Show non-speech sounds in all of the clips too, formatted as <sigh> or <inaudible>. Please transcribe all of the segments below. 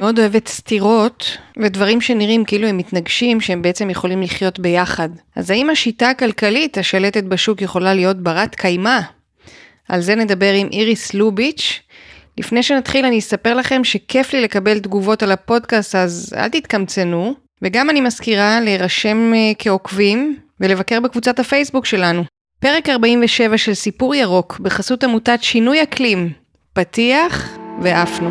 מאוד אוהבת סתירות ודברים שנראים כאילו הם מתנגשים שהם בעצם יכולים לחיות ביחד. אז האם השיטה הכלכלית השלטת בשוק יכולה להיות ברת קיימא? על זה נדבר עם איריס לוביץ'. לפני שנתחיל אני אספר לכם שכיף לי לקבל תגובות על הפודקאסט אז אל תתקמצנו. וגם אני מזכירה להירשם אה, כעוקבים ולבקר בקבוצת הפייסבוק שלנו. פרק 47 של סיפור ירוק בחסות עמותת שינוי אקלים. פתיח ועפנו.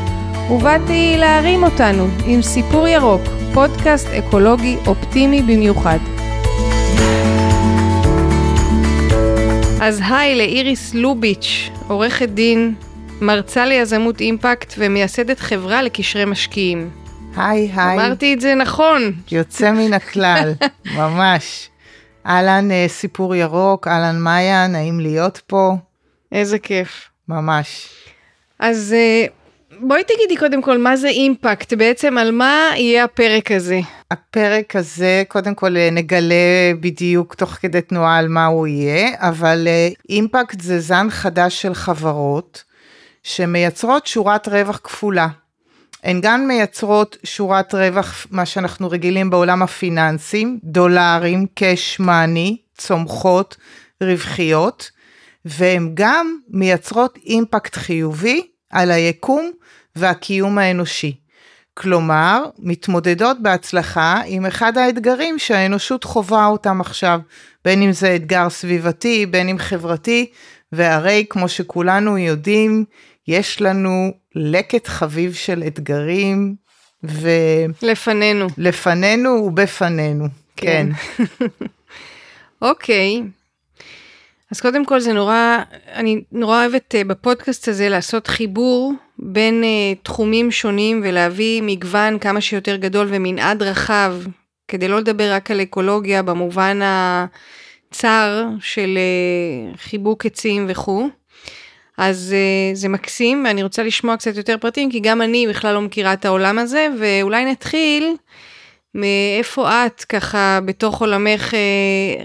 ובאתי להרים אותנו עם סיפור ירוק, פודקאסט אקולוגי אופטימי במיוחד. אז היי לאיריס לוביץ', עורכת דין, מרצה ליזמות אימפקט ומייסדת חברה לקשרי משקיעים. היי, היי. אמרתי את זה נכון. יוצא מן הכלל, <laughs> ממש. אהלן אה, סיפור ירוק, אהלן מאיה, נעים להיות פה. איזה כיף. ממש. אז אה, בואי תגידי קודם כל מה זה אימפקט, בעצם על מה יהיה הפרק הזה. הפרק הזה, קודם כל אה, נגלה בדיוק תוך כדי תנועה על מה הוא יהיה, אבל אימפקט זה זן חדש של חברות שמייצרות שורת רווח כפולה. הן גם מייצרות שורת רווח, מה שאנחנו רגילים בעולם הפיננסים, דולרים, cash money, צומחות, רווחיות, והן גם מייצרות אימפקט חיובי על היקום והקיום האנושי. כלומר, מתמודדות בהצלחה עם אחד האתגרים שהאנושות חווה אותם עכשיו, בין אם זה אתגר סביבתי, בין אם חברתי, והרי כמו שכולנו יודעים, יש לנו לקט חביב של אתגרים, ו... לפנינו. לפנינו ובפנינו, כן. <laughs> אוקיי. אז קודם כל זה נורא, אני נורא אוהבת אה, בפודקאסט הזה לעשות חיבור בין uh, תחומים שונים ולהביא מגוון כמה שיותר גדול ומנעד רחב, כדי לא לדבר רק על אקולוגיה במובן הצר של uh, חיבוק עצים וכו'. אז זה מקסים, ואני רוצה לשמוע קצת יותר פרטים, כי גם אני בכלל לא מכירה את העולם הזה, ואולי נתחיל מאיפה את ככה בתוך עולמך uh,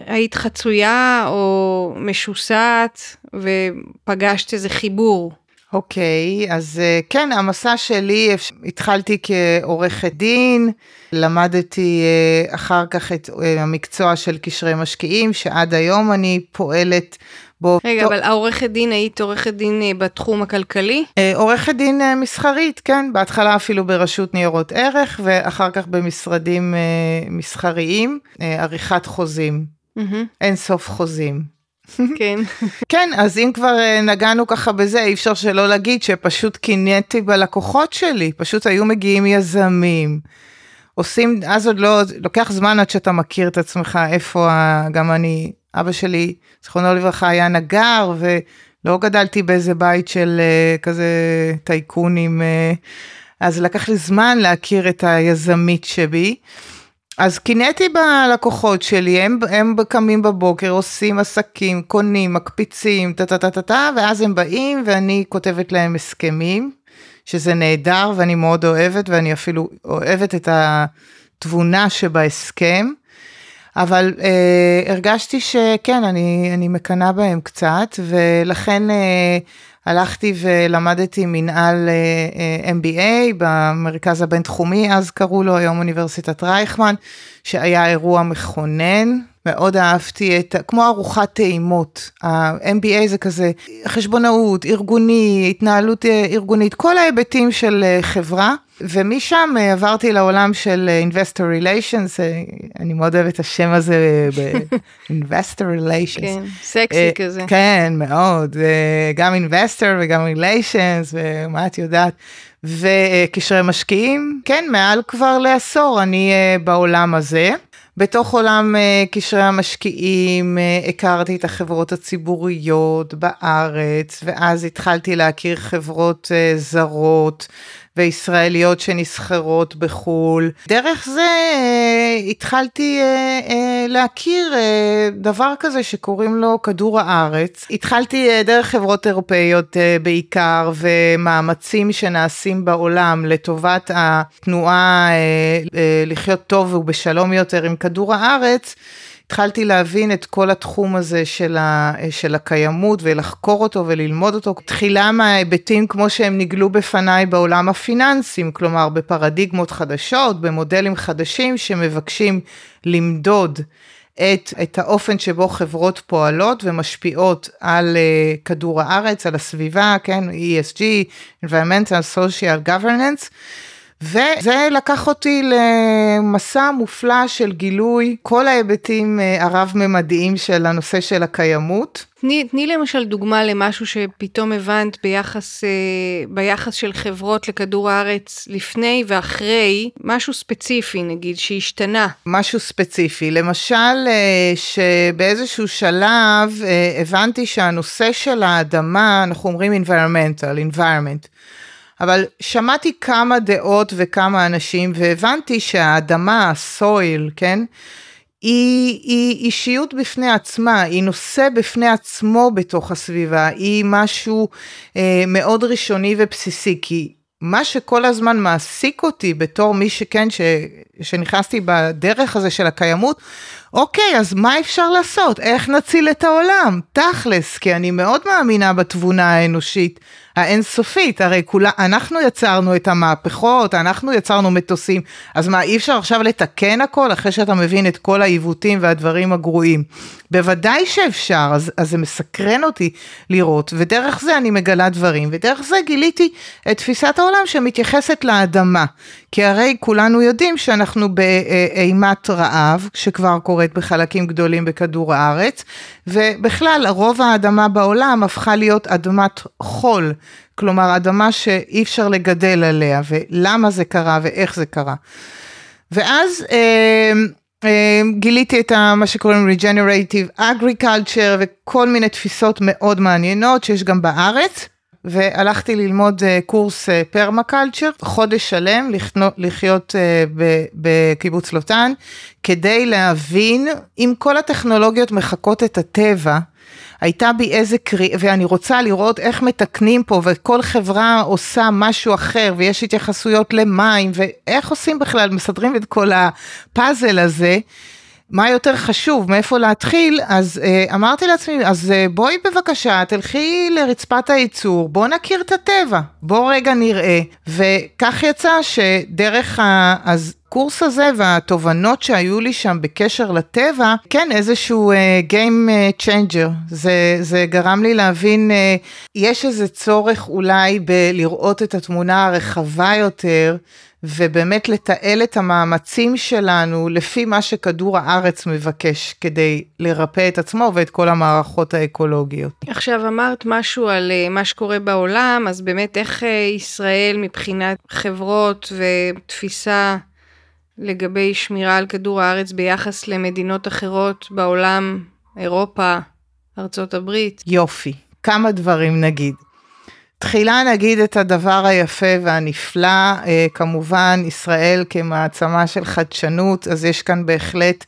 היית חצויה או משוסעת ופגשת איזה חיבור. אוקיי, okay, אז uh, כן, המסע שלי, התחלתי כעורכת דין, למדתי uh, אחר כך את המקצוע של קשרי משקיעים, שעד היום אני פועלת בו... רגע. אבל העורכת דין, היית עורכת דין אה, בתחום הכלכלי? אה, עורכת דין אה, מסחרית, כן, בהתחלה אפילו ברשות ניירות ערך, ואחר כך במשרדים מסחריים, עריכת חוזים. Mm-hmm. אין סוף חוזים. <laughs> כן. כן, אז אם כבר נגענו ככה בזה, אי אפשר שלא להגיד שפשוט קינאתי בלקוחות שלי, פשוט היו מגיעים יזמים. עושים, אז עוד לא, לוקח זמן עד שאתה מכיר את עצמך, איפה, גם אני אבא שלי, זכרונו לברכה, היה נגר, ולא גדלתי באיזה בית של uh, כזה טייקונים, uh, אז לקח לי זמן להכיר את היזמית שבי. אז קינאתי בלקוחות שלי, הם, הם קמים בבוקר, עושים עסקים, קונים, מקפיצים, טה טה טה טה טה, ואז הם באים ואני כותבת להם הסכמים, שזה נהדר ואני מאוד אוהבת, ואני אפילו אוהבת את התבונה שבהסכם. אבל אה, הרגשתי שכן, אני, אני מקנאה בהם קצת, ולכן אה, הלכתי ולמדתי מנהל אה, MBA במרכז הבינתחומי, אז קראו לו היום אוניברסיטת רייכמן, שהיה אירוע מכונן. מאוד אהבתי את, כמו ארוחת טעימות, ה-MBA זה כזה חשבונאות, ארגוני, התנהלות ארגונית, כל ההיבטים של חברה. ומשם אה, עברתי לעולם של אה, Investor Relations, אה, אני מאוד אוהבת את השם הזה, <laughs> Investor Relations. כן, סקסי כזה. כן, מאוד, גם Investor וגם Relations, ומה את יודעת, וקשרי משקיעים, כן, מעל כבר לעשור אני בעולם הזה. בתוך עולם uh, קשרי המשקיעים uh, הכרתי את החברות הציבוריות בארץ, ואז התחלתי להכיר חברות uh, זרות, וישראליות שנסחרות בחו"ל. דרך זה אה, התחלתי אה, אה, להכיר אה, דבר כזה שקוראים לו כדור הארץ. התחלתי אה, דרך חברות אירופאיות אה, בעיקר ומאמצים שנעשים בעולם לטובת התנועה אה, אה, לחיות טוב ובשלום יותר עם כדור הארץ. התחלתי להבין את כל התחום הזה של, ה, של הקיימות ולחקור אותו וללמוד אותו. תחילה מההיבטים כמו שהם נגלו בפניי בעולם הפיננסים, כלומר בפרדיגמות חדשות, במודלים חדשים שמבקשים למדוד את, את האופן שבו חברות פועלות ומשפיעות על uh, כדור הארץ, על הסביבה, כן, ESG, Environmental Social Governance. וזה לקח אותי למסע מופלא של גילוי כל ההיבטים אה, הרב-ממדיים של הנושא של הקיימות. תני, תני למשל דוגמה למשהו שפתאום הבנת ביחס, אה, ביחס של חברות לכדור הארץ לפני ואחרי, משהו ספציפי נגיד שהשתנה. משהו ספציפי, למשל אה, שבאיזשהו שלב הבנתי שהנושא של האדמה, אנחנו אומרים environmental, environment. אבל שמעתי כמה דעות וכמה אנשים והבנתי שהאדמה, הסויל, כן? היא, היא אישיות בפני עצמה, היא נושא בפני עצמו בתוך הסביבה, היא משהו אה, מאוד ראשוני ובסיסי, כי מה שכל הזמן מעסיק אותי בתור מי שכן, ש, שנכנסתי בדרך הזה של הקיימות, אוקיי, אז מה אפשר לעשות? איך נציל את העולם? תכלס, כי אני מאוד מאמינה בתבונה האנושית. האינסופית, הרי כולה, אנחנו יצרנו את המהפכות, אנחנו יצרנו מטוסים, אז מה, אי אפשר עכשיו לתקן הכל אחרי שאתה מבין את כל העיוותים והדברים הגרועים? בוודאי שאפשר, אז, אז זה מסקרן אותי לראות, ודרך זה אני מגלה דברים, ודרך זה גיליתי את תפיסת העולם שמתייחסת לאדמה, כי הרי כולנו יודעים שאנחנו באימת רעב, שכבר קורית בחלקים גדולים בכדור הארץ, ובכלל, רוב האדמה בעולם הפכה להיות אדמת חול, כלומר אדמה שאי אפשר לגדל עליה, ולמה זה קרה ואיך זה קרה. ואז אה, אה, גיליתי את מה שקוראים Regenerative Agriculture וכל מיני תפיסות מאוד מעניינות שיש גם בארץ. והלכתי ללמוד אה, קורס פרמקלצ'ר, אה, חודש שלם לחיות אה, בקיבוץ לוטן, כדי להבין אם כל הטכנולוגיות מחקות את הטבע. הייתה בי איזה קריאה, ואני רוצה לראות איך מתקנים פה, וכל חברה עושה משהו אחר, ויש התייחסויות למים, ואיך עושים בכלל, מסדרים את כל הפאזל הזה. מה יותר חשוב, מאיפה להתחיל, אז uh, אמרתי לעצמי, אז uh, בואי בבקשה, תלכי לרצפת הייצור, בוא נכיר את הטבע, בוא רגע נראה. וכך יצא שדרך הקורס הזה והתובנות שהיו לי שם בקשר לטבע, כן, איזשהו uh, Game Changer. זה, זה גרם לי להבין, uh, יש איזה צורך אולי בלראות את התמונה הרחבה יותר. ובאמת לתעל את המאמצים שלנו לפי מה שכדור הארץ מבקש כדי לרפא את עצמו ואת כל המערכות האקולוגיות. עכשיו אמרת משהו על אה, מה שקורה בעולם, אז באמת איך אה, ישראל מבחינת חברות ותפיסה לגבי שמירה על כדור הארץ ביחס למדינות אחרות בעולם, אירופה, ארצות הברית? יופי, כמה דברים נגיד. תחילה נגיד את הדבר היפה והנפלא, אה, כמובן ישראל כמעצמה של חדשנות, אז יש כאן בהחלט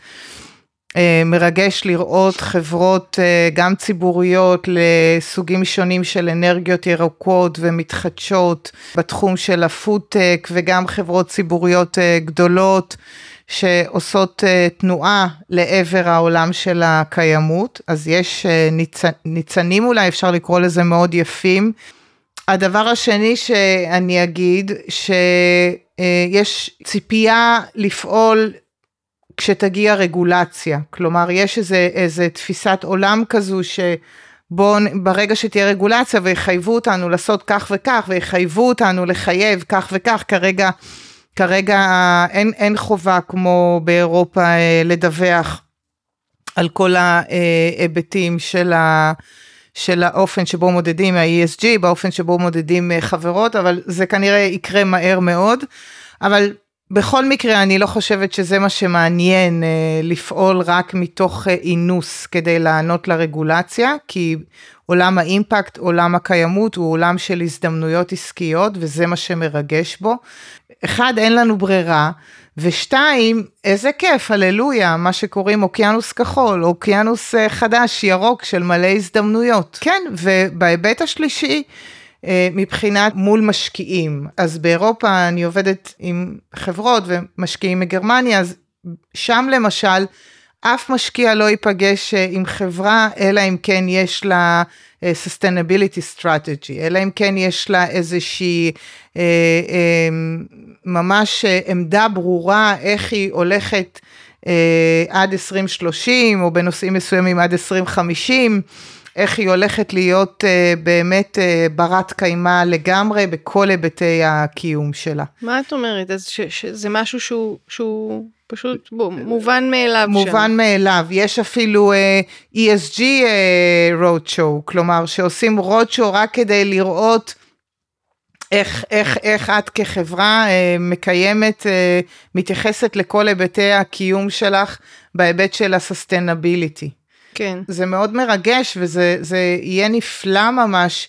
אה, מרגש לראות חברות אה, גם ציבוריות לסוגים שונים של אנרגיות ירוקות ומתחדשות בתחום של הפודטק וגם חברות ציבוריות גדולות. שעושות uh, תנועה לעבר העולם של הקיימות, אז יש uh, ניצ... ניצנים אולי, אפשר לקרוא לזה מאוד יפים, הדבר השני שאני אגיד, שיש ציפייה לפעול כשתגיע רגולציה. כלומר, יש איזה, איזה תפיסת עולם כזו ש... בואו, ברגע שתהיה רגולציה ויחייבו אותנו לעשות כך וכך, ויחייבו אותנו לחייב כך וכך, כרגע, כרגע אין, אין חובה כמו באירופה אה, לדווח על כל ההיבטים של ה... של האופן שבו מודדים ה-ESG, באופן שבו מודדים אה, חברות, אבל זה כנראה יקרה מהר מאוד. אבל בכל מקרה, אני לא חושבת שזה מה שמעניין אה, לפעול רק מתוך אה, אינוס כדי לענות לרגולציה, כי עולם האימפקט, עולם הקיימות, הוא עולם של הזדמנויות עסקיות, וזה מה שמרגש בו. אחד, אין לנו ברירה, ושתיים, איזה כיף, הללויה, מה שקוראים אוקיינוס כחול, אוקיינוס אה, חדש, ירוק, של מלא הזדמנויות. כן, ובהיבט השלישי, אה, מבחינת מול משקיעים. אז באירופה אני עובדת עם חברות ומשקיעים מגרמניה, אז שם למשל, אף משקיע לא ייפגש אה, עם חברה, אלא אם כן יש לה sustainability strategy, אלא אם כן יש לה איזושהי אה, אה, ממש עמדה ברורה איך היא הולכת אה, עד 2030, או בנושאים מסוימים עד 2050. איך היא הולכת להיות uh, באמת uh, ברת קיימא לגמרי בכל היבטי הקיום שלה. מה את אומרת? אז ש, שזה משהו שהוא, שהוא פשוט בוא, מובן מאליו מובן שם. מאליו. יש אפילו uh, ESG uh, road show, כלומר שעושים road show רק כדי לראות איך, איך, איך את כחברה uh, מקיימת, uh, מתייחסת לכל היבטי הקיום שלך בהיבט של הסוסטנביליטי. כן. זה מאוד מרגש וזה יהיה נפלא ממש.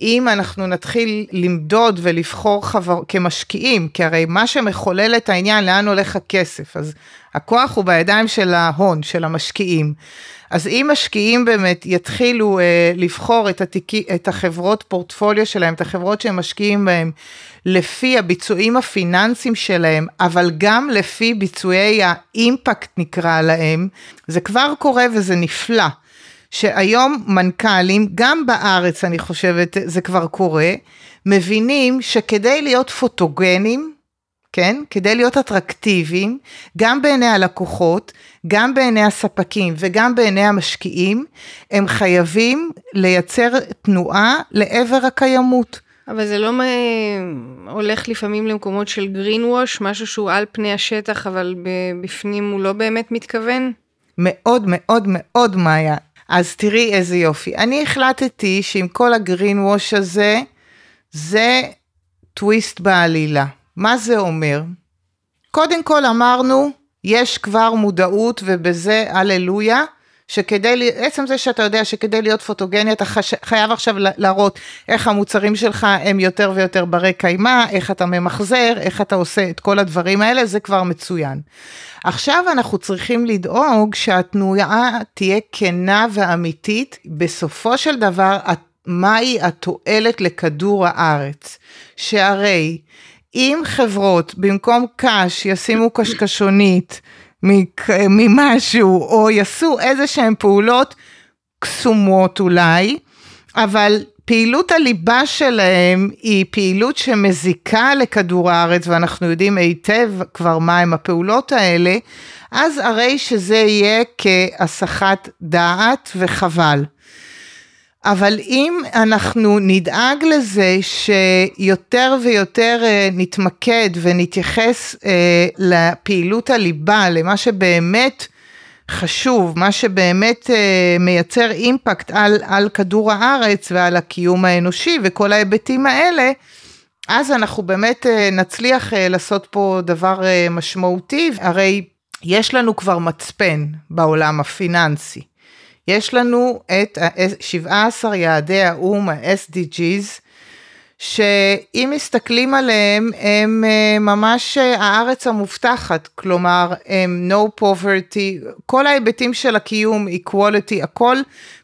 אם אנחנו נתחיל למדוד ולבחור חבר... כמשקיעים, כי הרי מה שמחולל את העניין, לאן הולך הכסף, אז הכוח הוא בידיים של ההון, של המשקיעים. אז אם משקיעים באמת יתחילו אה, לבחור את, התיק, את החברות פורטפוליו שלהם, את החברות שהם משקיעים בהם, לפי הביצועים הפיננסיים שלהם, אבל גם לפי ביצועי האימפקט נקרא להם, זה כבר קורה וזה נפלא. שהיום מנכ"לים, גם בארץ אני חושבת זה כבר קורה, מבינים שכדי להיות פוטוגנים, כן? כדי להיות אטרקטיביים, גם בעיני הלקוחות, גם בעיני הספקים וגם בעיני המשקיעים, הם חייבים לייצר תנועה לעבר הקיימות. אבל זה לא הולך לפעמים למקומות של green wash, משהו שהוא על פני השטח, אבל בפנים הוא לא באמת מתכוון? מאוד מאוד מאוד מאיה. אז תראי איזה יופי. אני החלטתי שעם כל הגרין ווש הזה, זה טוויסט בעלילה. מה זה אומר? קודם כל אמרנו, יש כבר מודעות ובזה הללויה, שכדי, עצם זה שאתה יודע שכדי להיות פוטוגני אתה חש, חייב עכשיו להראות איך המוצרים שלך הם יותר ויותר ברי קיימא, איך אתה ממחזר, איך אתה עושה את כל הדברים האלה, זה כבר מצוין. עכשיו אנחנו צריכים לדאוג שהתנועה תהיה כנה ואמיתית, בסופו של דבר, מהי התועלת לכדור הארץ? שהרי אם חברות במקום קש ישימו קשקשונית ממשהו, או יעשו איזה שהן פעולות קסומות אולי, אבל פעילות הליבה שלהם היא פעילות שמזיקה לכדור הארץ, ואנחנו יודעים היטב כבר מהם הפעולות האלה, אז הרי שזה יהיה כהסחת דעת וחבל. אבל אם אנחנו נדאג לזה שיותר ויותר אה, נתמקד ונתייחס אה, לפעילות הליבה, למה שבאמת חשוב, מה שבאמת אה, מייצר אימפקט על, על כדור הארץ ועל הקיום האנושי וכל ההיבטים האלה, אז אנחנו באמת נצליח לעשות פה דבר משמעותי, הרי יש לנו כבר מצפן בעולם הפיננסי. יש לנו את 17 יעדי האו"ם, ה-SDGs, שאם מסתכלים עליהם, הם אה, ממש אה, הארץ המובטחת, כלומר, הם no poverty, כל ההיבטים של הקיום, equality, הכל,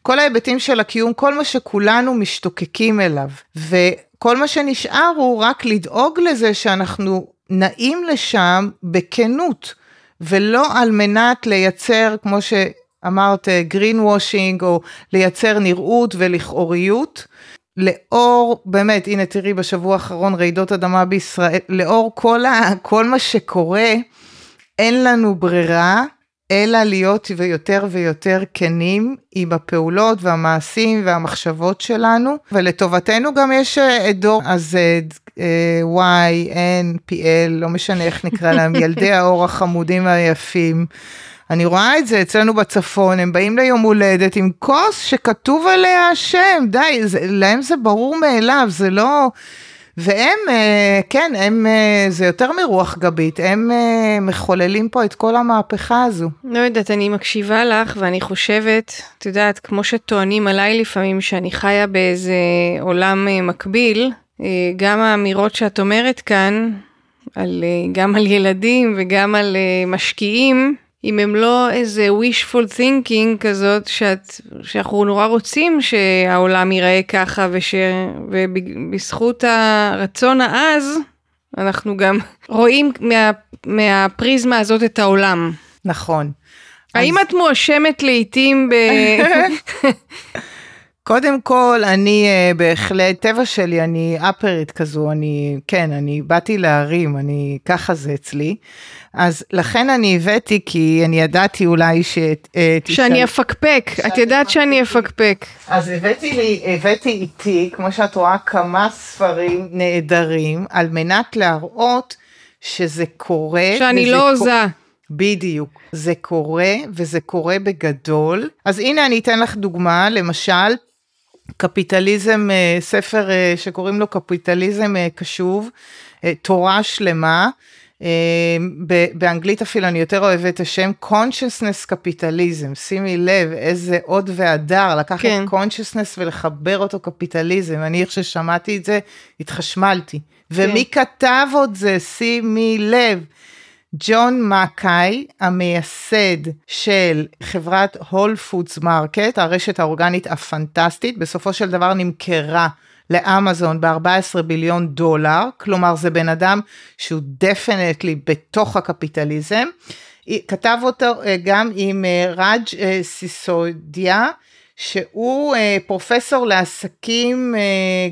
כל ההיבטים של הקיום, כל מה שכולנו משתוקקים אליו. וכל מה שנשאר הוא רק לדאוג לזה שאנחנו נעים לשם בכנות. ולא על מנת לייצר, כמו. אמרת green washing או לייצר נראות ולכאוריות. לאור, באמת, הנה תראי בשבוע האחרון רעידות אדמה בישראל, לאור כל, ה, כל מה שקורה, אין לנו ברירה אלא להיות ויותר ויותר כנים עם הפעולות והמעשים והמחשבות שלנו, ולטובתנו גם יש את דור ה-Z, Y, N, PL, לא משנה איך נקרא להם, ילדי האור החמודים והיפים. אני רואה את זה אצלנו בצפון, הם באים ליום הולדת עם כוס שכתוב עליה השם, די, זה, להם זה ברור מאליו, זה לא... והם, אה, כן, הם, אה, זה יותר מרוח גבית, הם אה, מחוללים פה את כל המהפכה הזו. לא יודעת, אני מקשיבה לך ואני חושבת, את יודעת, כמו שטוענים עליי לפעמים שאני חיה באיזה עולם מקביל, גם האמירות שאת אומרת כאן, על, גם על ילדים וגם על משקיעים, אם הם לא איזה wishful thinking כזאת, שאת, שאנחנו נורא רוצים שהעולם ייראה ככה, וש, ובזכות הרצון העז, אנחנו גם <laughs> רואים מה, מהפריזמה הזאת את העולם. נכון. האם אז... את מואשמת לעיתים ב... <laughs> <laughs> קודם כל, אני uh, בהחלט, טבע שלי, אני אפרית כזו, אני, כן, אני באתי להרים, אני, ככה זה אצלי. אז לכן אני הבאתי, כי אני ידעתי אולי ש... Uh, שאני אפקפק, את יודעת שאני אפקפק. אז הבאתי לי, הבאתי איתי, כמו שאת רואה, כמה ספרים נהדרים, על מנת להראות שזה קורה. שאני לא הוזה. בדיוק, זה קורה וזה קורה בגדול. אז הנה אני אתן לך דוגמה, למשל, קפיטליזם, אה, ספר אה, שקוראים לו קפיטליזם אה, קשוב, תורה שלמה. באנגלית אפילו אני יותר אוהבת את השם consciousness capitalism, שימי לב איזה עוד והדר, לקחת כן. consciousness ולחבר אותו קפיטליזם, אני איך ששמעתי את זה התחשמלתי. כן. ומי כתב עוד זה, שימי לב, ג'ון מקאי, המייסד של חברת Whole Foods Market, הרשת האורגנית הפנטסטית, בסופו של דבר נמכרה לאמזון ב-14 billion דולר, כלומר זה בן אדם שהוא definitely בתוך הקפיטליזם. כתב אותו אה, גם עם אה, ראג' אה, סיסודיה, שהוא אה, פרופסור לעסקים אה,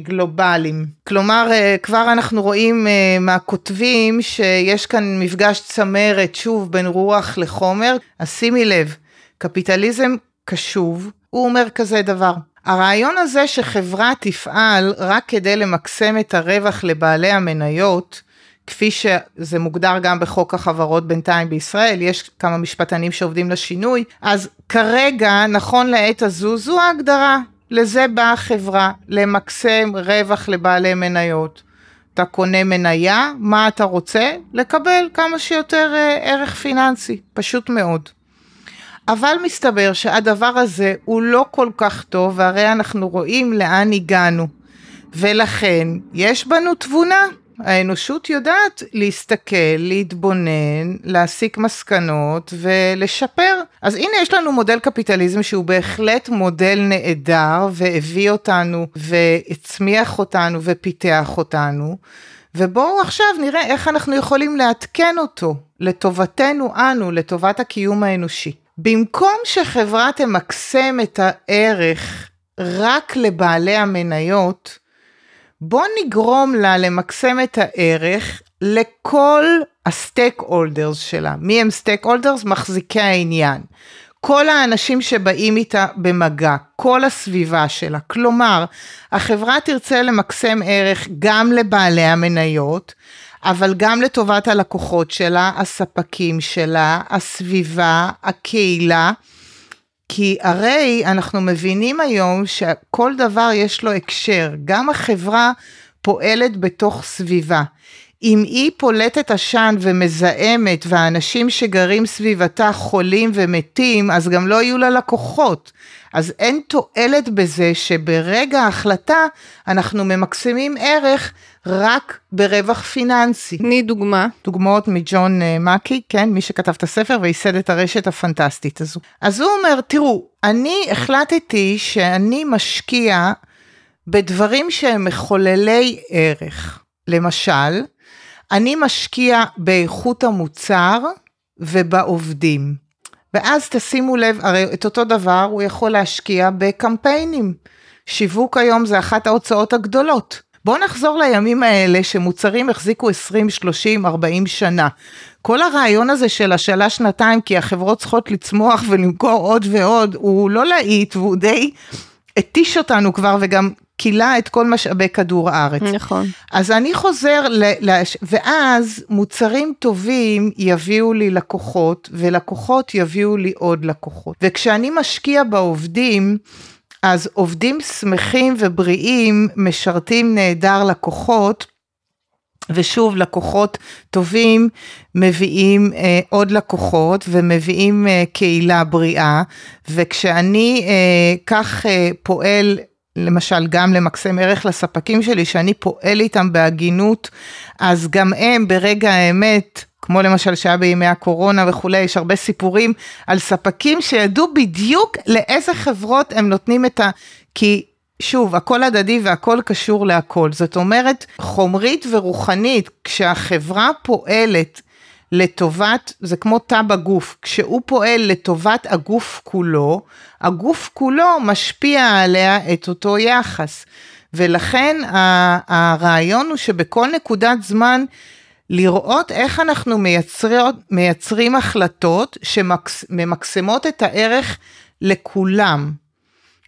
גלובליים. כלומר, אה, כבר אנחנו רואים אה, מהכותבים שיש כאן מפגש צמרת, שוב, בין רוח לחומר. אז שימי לב, קפיטליזם קשוב, הוא אומר כזה דבר. הרעיון הזה שחברה תפעל רק כדי למקסם את הרווח לבעלי המניות, כפי שזה מוגדר גם בחוק החברות בינתיים בישראל, יש כמה משפטנים שעובדים לשינוי, אז כרגע, נכון לעת הזו, זו ההגדרה. לזה באה החברה, למקסם רווח לבעלי מניות. אתה קונה מניה, מה אתה רוצה? לקבל כמה שיותר אה, ערך פיננסי, פשוט מאוד. אבל מסתבר שהדבר הזה הוא לא כל כך טוב, והרי אנחנו רואים לאן הגענו. ולכן, יש בנו תבונה. האנושות יודעת להסתכל, להתבונן, להסיק מסקנות ולשפר. אז הנה יש לנו מודל קפיטליזם שהוא בהחלט מודל נהדר והביא אותנו והצמיח אותנו ופיתח אותנו. ובואו עכשיו נראה איך אנחנו יכולים לעדכן אותו לטובתנו אנו, לטובת הקיום האנושי. במקום שחברה תמקסם את הערך רק לבעלי המניות, בוא נגרום לה למקסם את הערך לכל ה stakeholders שלה. מי הם stakeholders? מחזיקי העניין. כל האנשים שבאים איתה במגע, כל הסביבה שלה. כלומר, החברה תרצה למקסם ערך גם לבעלי המניות, אבל גם לטובת הלקוחות שלה, הספקים שלה, הסביבה, הקהילה. כי הרי אנחנו מבינים היום שכל דבר יש לו הקשר, גם החברה פועלת בתוך סביבה. אם היא פולטת עשן ומזהמת והאנשים שגרים סביבתה חולים ומתים, אז גם לא יהיו לה לקוחות. אז אין תועלת בזה שברגע ההחלטה אנחנו ממקסמים ערך רק ברווח פיננסי. תני דוגמה. דוגמאות מג'ון uh, מקי, כן, מי שכתב את הספר וייסד את הרשת הפנטסטית הזו. אז הוא אומר, תראו, אני החלטתי שאני משקיע בדברים שהם מחוללי ערך. למשל, אני משקיע באיכות המוצר ובעובדים. ואז תשימו לב, הרי את אותו דבר הוא יכול להשקיע בקמפיינים. שיווק היום זה אחת ההוצאות הגדולות. בואו נחזור לימים האלה שמוצרים החזיקו 20, 30, 40 שנה. כל הרעיון הזה של השאלה שנתיים, כי החברות צריכות לצמוח ולמכור עוד ועוד, הוא לא להיט והוא די התיש אותנו כבר וגם כילה את כל משאבי כדור הארץ. נכון. אז אני חוזר, ל, ל, ואז מוצרים טובים יביאו לי לקוחות, ולקוחות יביאו לי עוד לקוחות. וכשאני משקיע בעובדים, אז עובדים שמחים ובריאים משרתים נהדר לקוחות, ושוב, לקוחות טובים מביאים אה, עוד לקוחות ומביאים אה, קהילה בריאה, וכשאני אה, כך אה, פועל למשל גם למקסם ערך לספקים שלי, שאני פועל איתם בהגינות, אז גם הם ברגע האמת, כמו למשל שהיה בימי הקורונה וכולי, יש הרבה סיפורים על ספקים שידעו בדיוק לאיזה חברות הם נותנים את ה... כי שוב, הכל הדדי והכל קשור להכל. זאת אומרת, חומרית ורוחנית, כשהחברה פועלת לטובת, זה כמו תא בגוף, כשהוא פועל לטובת הגוף כולו, הגוף כולו משפיע עליה את אותו יחס. ולכן הרעיון הוא שבכל נקודת זמן, לראות איך אנחנו מייצרות, מייצרים החלטות שממקסמות את הערך לכולם.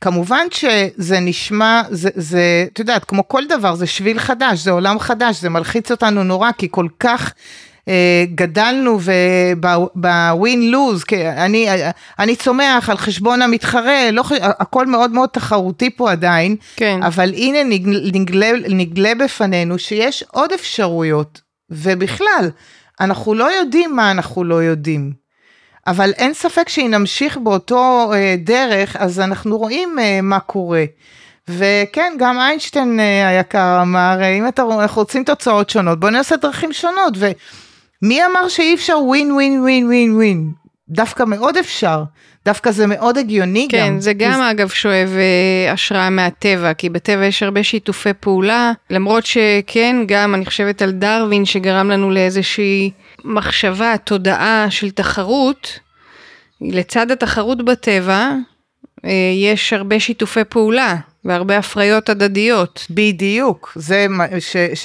כמובן שזה נשמע, זה, זה, את יודעת, כמו כל דבר, זה שביל חדש, זה עולם חדש, זה מלחיץ אותנו נורא, כי כל כך אה, גדלנו ובווין לוז, אני, אני צומח על חשבון המתחרה, לא, הכל מאוד מאוד תחרותי פה עדיין, כן. אבל הנה נגלה, נגלה בפנינו שיש עוד אפשרויות, ובכלל, אנחנו לא יודעים מה אנחנו לא יודעים. אבל אין ספק שאם נמשיך באותו אה, דרך, אז אנחנו רואים אה, מה קורה. וכן, גם איינשטיין אה, היקר אמר, אה, אם אתה, אנחנו רוצים תוצאות שונות, בוא נעשה דרכים שונות. ומי אמר שאי אפשר ווין ווין ווין ווין ווין? דווקא מאוד אפשר. דווקא זה מאוד הגיוני כן, גם. כן, זה גם זה... אגב שואב אה, השראה מהטבע, כי בטבע יש הרבה שיתופי פעולה, למרות שכן, גם אני חושבת על דרווין שגרם לנו לאיזושהי מחשבה, תודעה של תחרות. לצד התחרות בטבע, אה, יש הרבה שיתופי פעולה והרבה הפריות הדדיות. בדיוק, זה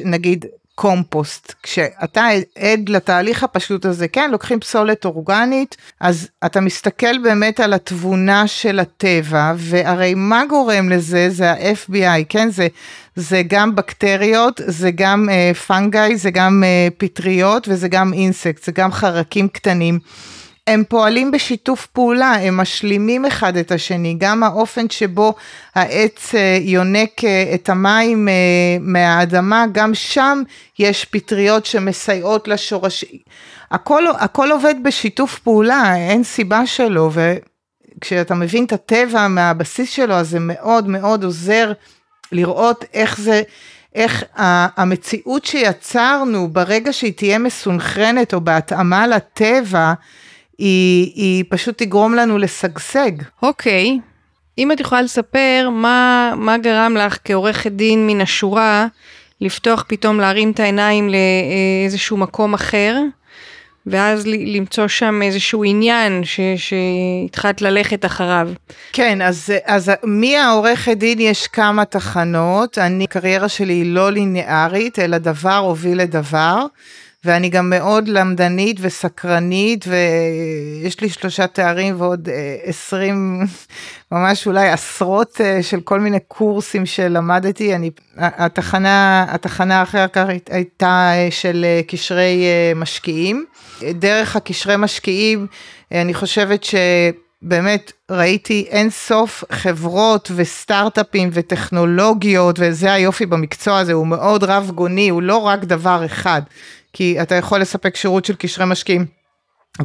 נגיד קומפוסט. כשאתה עד לתהליך הפשוט הזה, כן, לוקחים פסולת אורגנית, אז אתה מסתכל באמת על התבונה של הטבע, והרי מה גורם לזה? זה ה-FBI, כן? זה, זה גם בקטריות, זה גם אה, פנגאי, זה גם אה, פטריות וזה גם אינסקט, זה גם חרקים קטנים. הם פועלים בשיתוף פעולה, הם משלימים אחד את השני, גם האופן שבו העץ אה, יונק אה, את המים אה, מהאדמה, גם שם יש פטריות שמסייעות לשורשים. הכל, הכל עובד בשיתוף פעולה, אין סיבה שלא, וכשאתה מבין את הטבע מהבסיס שלו, אז זה מאוד מאוד עוזר לראות איך זה, איך המציאות שיצרנו ברגע שהיא תהיה מסונכרנת או בהתאמה לטבע, היא, היא פשוט תגרום לנו לשגשג. אוקיי, okay. אם את יכולה לספר מה, מה גרם לך כעורכת דין מן השורה לפתוח פתאום להרים את העיניים לאיזשהו מקום אחר, ואז למצוא שם איזשהו עניין ש, שהתחלת ללכת אחריו. כן, אז, אז מהעורכת דין יש כמה תחנות, אני, הקריירה שלי היא לא ליניארית, אלא דבר הוביל לדבר. ואני גם מאוד למדנית וסקרנית, ויש לי שלושה תארים ועוד אה, עשרים, <laughs> ממש אולי עשרות אה, של כל מיני קורסים שלמדתי. אני, התחנה, התחנה אחר כך הייתה אה, של קשרי משקיעים. דרך הקשרי משקיעים, אני חושבת ש... באמת ראיתי אין סוף חברות וסטארט-אפים וטכנולוגיות וזה היופי במקצוע הזה, הוא מאוד רב גוני, הוא לא רק דבר אחד. כי אתה יכול לספק שירות של קשרי משקיעים.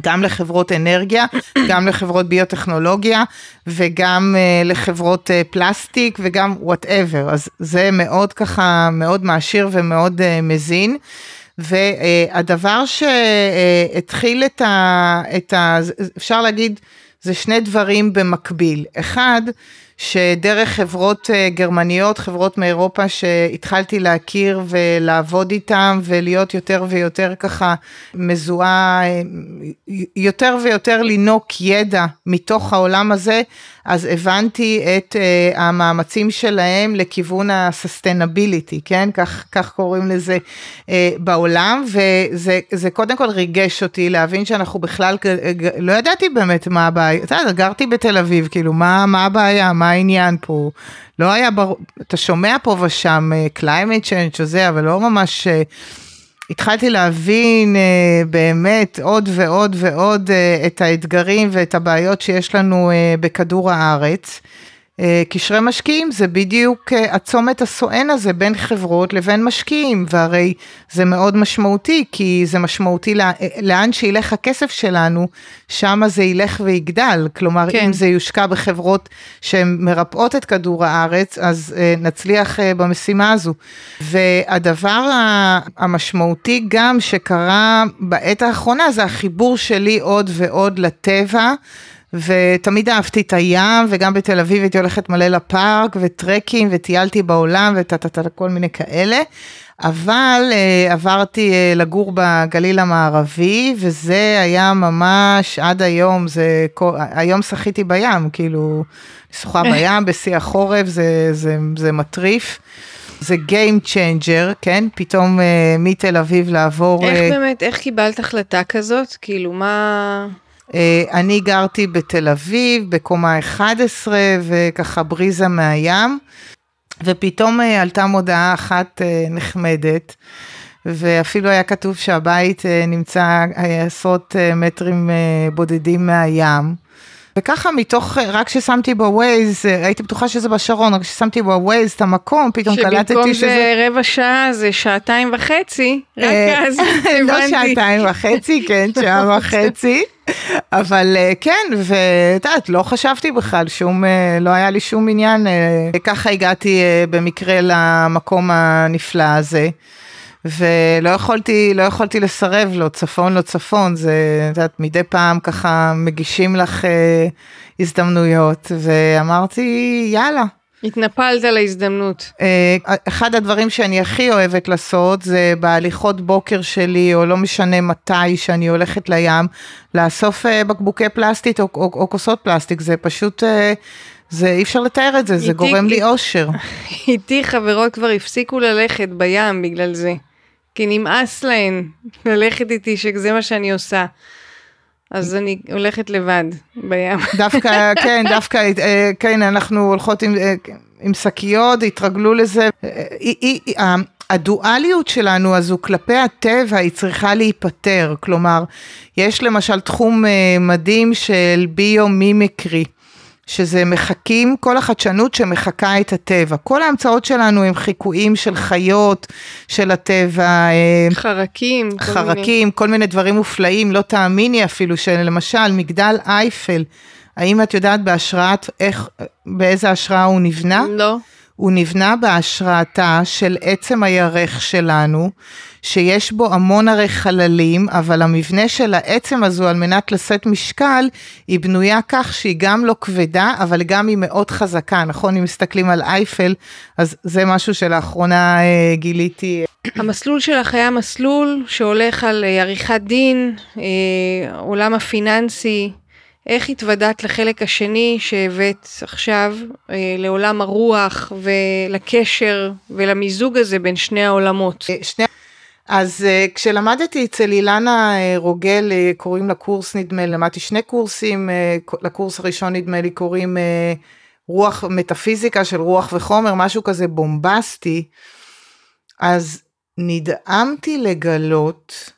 גם לחברות אנרגיה, גם לחברות ביוטכנולוגיה וגם אה, לחברות אה, פלסטיק וגם whatever, אז זה מאוד ככה, מאוד מעשיר ומאוד אה, מזין. והדבר שהתחיל את ה... את ה... אפשר להגיד, זה שני דברים במקביל. אחד, שדרך חברות אה, גרמניות, חברות מאירופה שהתחלתי להכיר ולעבוד איתם ולהיות יותר ויותר ככה מזוהה, אה, יותר ויותר לינוק ידע מתוך העולם הזה, אז הבנתי את uh, המאמצים שלהם לכיוון ה-sustainability, כן? כך, כך קוראים לזה בעולם, וזה קודם כל ריגש אותי להבין שאנחנו בכלל, לא ידעתי באמת מה הבעיה, גרתי בתל אביב, כאילו, מה, מה הבעיה, מה העניין פה? לא היה ברור, אתה שומע פה ושם uh, climate change זה, אבל לא ממש... Uh, התחלתי להבין uh, באמת עוד ועוד ועוד uh, את האתגרים ואת הבעיות שיש לנו uh, בכדור הארץ. אה, קשרי משקיעים זה בדיוק אה, הצומת הסואן הזה בין חברות לבין משקיעים, והרי זה מאוד משמעותי, כי זה משמעותי אה, לאן שילך הכסף שלנו, שם זה ילך ויגדל. כלומר, כן. אם זה יושקע בחברות שהן מרפאות את כדור הארץ, אז נצליח במשימה הזו. והדבר המשמעותי גם שקרה בעת האחרונה, זה החיבור שלי עוד ועוד לטבע. ותמיד אהבתי את הים, וגם בתל אביב הייתי הולכת מלא לפארק, וטרקים, וטיילתי בעולם, וטה-טה-טה, כל מיני כאלה. אבל uh, עברתי uh, לגור בגליל המערבי, וזה היה ממש עד היום, זה, כל, היום שחיתי בים, כאילו, שוחה בים בשיא החורף, זה, זה, זה מטריף. זה Game Changer, כן? פתאום uh, מתל אביב לעבור... איך uh, באמת, איך קיבלת החלטה כזאת? כאילו, מה... אה, אני גרתי בתל אביב, בקומה 11, וככה בריזה מהים, ופתאום אה, עלתה מודעה אחת אה, נחמדת, ואפילו היה כתוב שהבית נמצא עשרות מטרים בודדים מהים. וככה מתוך, רק ששמתי בווייז, הייתי בטוחה שזה בשרון, רק ששמתי בווייז את המקום, פתאום קלטתי שזה... שבמקום רבע שעה זה שעתיים וחצי, רק אז <laughs> הבנתי. לא שעתיים וחצי, כן, שעה <laughs> וחצי. אבל אה, כן, ואת יודעת, לא חשבתי בכלל, שום, אה, לא היה לי שום עניין, אה, ככה הגעתי במקרה למקום הנפלא הזה. ולא יכולתי, לא יכולתי לסרב לו, צפון לא צפון, זה, את יודעת, מדי פעם ככה מגישים לך אה, הזדמנויות, ואמרתי, יאללה, התנפלת להזדמנות. אה, אחד הדברים שאני הכי אוהבת לעשות זה בהליכות בוקר שלי, או לא משנה מתי שאני הולכת לים, לאסוף אה, בקבוקי פלסטיק או, או, או כוסות פלסטיק, זה פשוט... אה, זה אי אפשר לתאר את זה, זה גורם לי אושר. <laughs> איתי חברות כבר הפסיקו ללכת בים בגלל זה. כי נמאס להן ללכת איתי שזה מה שאני עושה. אז אני הולכת לבד בים. <laughs> דווקא, כן, דווקא, אה, כן, אנחנו הולכות עם, אה, עם שקיות, התרגלו לזה. אה, הדואליות שלנו הזו כלפי הטבע היא צריכה להיפטר, כלומר, יש למשל תחום מדהים של ביו-מימיקרי. שזה מחקים, כל החדשנות שמחקה את הטבע. כל ההמצאות שלנו הם חיקויים של חיות, של הטבע. אה, חרקים. חרקים, כל, כל מיני דברים מופלאים, לא תאמיני אפילו, שלמשל מגדל אייפל, האם את יודעת בהשראת, איך, באיזה השראה הוא נבנה? לא. הוא נבנה בהשראתה של עצם הירך שלנו, שיש בו המון הרי חללים, אבל המבנה של העצם הזו על מנת לשאת משקל, היא בנויה כך שהיא גם לא כבדה, אבל גם היא מאוד חזקה, נכון? אם מסתכלים על אייפל, אז זה משהו שלאחרונה אה, גיליתי. המסלול שלך היה מסלול שהולך על אה, עריכת דין, אה, עולם הפיננסי, איך התוודעת לחלק השני שהבאת עכשיו אה, לעולם הרוח ולקשר ולמיזוג הזה בין שני העולמות? אה, שני... אז uh, כשלמדתי אצל אילנה uh, רוגל, uh, קוראים לקורס נדמה לי, למדתי שני קורסים, uh, לקורס הראשון נדמה לי קוראים uh, רוח מטאפיזיקה של רוח וחומר, משהו כזה בומבסטי, אז נדהמתי לגלות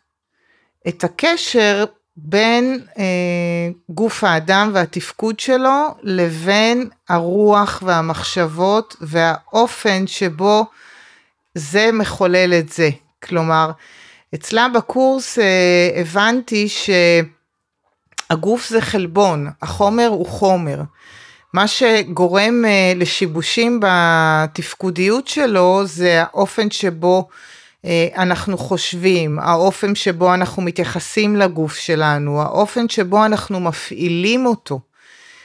את הקשר בין אה, גוף האדם והתפקוד שלו לבין הרוח והמחשבות והאופן שבו זה מחולל את זה. כלומר, אצלה בקורס אה, הבנתי שהגוף זה חלבון, החומר הוא חומר. מה שגורם אה, לשיבושים בתפקודיות שלו זה האופן שבו אנחנו חושבים, האופן שבו אנחנו מתייחסים לגוף שלנו, האופן שבו אנחנו מפעילים אותו.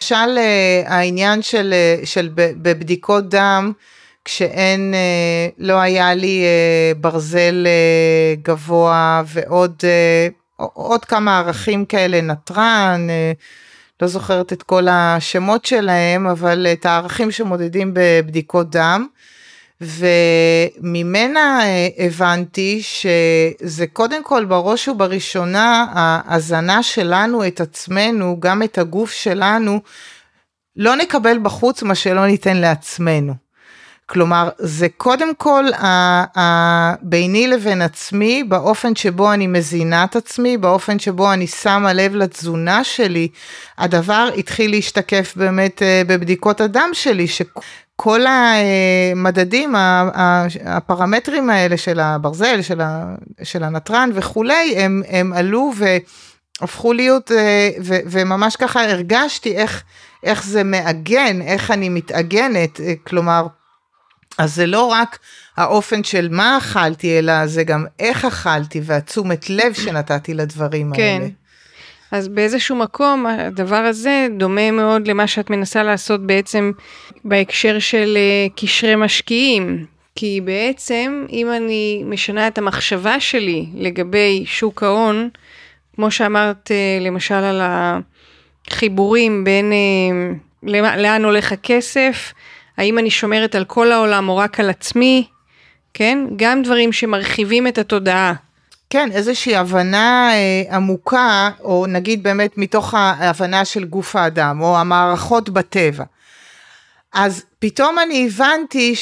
למשל אה, העניין של, אה, של בבדיקות דם, כשאין, לא היה לי ברזל גבוה ועוד עוד כמה ערכים כאלה, נתרן, לא זוכרת את כל השמות שלהם, אבל את הערכים שמודדים בבדיקות דם. וממנה אה, הבנתי שזה קודם כל בראש ובראשונה ההזנה שלנו את עצמנו, גם את הגוף שלנו, לא נקבל בחוץ מה שלא ניתן לעצמנו. כלומר, זה קודם כל ה, ה, ביני לבין עצמי, באופן שבו אני מזינה את עצמי, באופן שבו אני שמה לב לתזונה שלי, הדבר התחיל להשתקף באמת אה, בבדיקות הדם שלי, שכל המדדים, הפרמטרים האלה של הברזל, של, ה, של הנתרן וכולי, הם, הם עלו והפכו להיות, אה, ו, וממש ככה הרגשתי איך, איך זה מעגן, איך אני מתעגנת, אה, כלומר, אז זה לא רק האופן של מה אכלתי, אלא זה גם איך אכלתי והתשומת לב שנתתי לדברים כן. האלה. אז באיזשהו מקום הדבר הזה דומה מאוד למה שאת מנסה לעשות בעצם בהקשר של uh, קשרי משקיעים. כי בעצם אם אני משנה את המחשבה שלי לגבי שוק ההון, כמו שאמרת uh, למשל על החיבורים בין uh, לאן הולך הכסף, האם אני שומרת על כל העולם או רק על עצמי, כן? גם דברים שמרחיבים את התודעה. כן, איזושהי הבנה אה, עמוקה, או נגיד באמת מתוך ההבנה של גוף האדם, או המערכות בטבע. אז פתאום אני הבנתי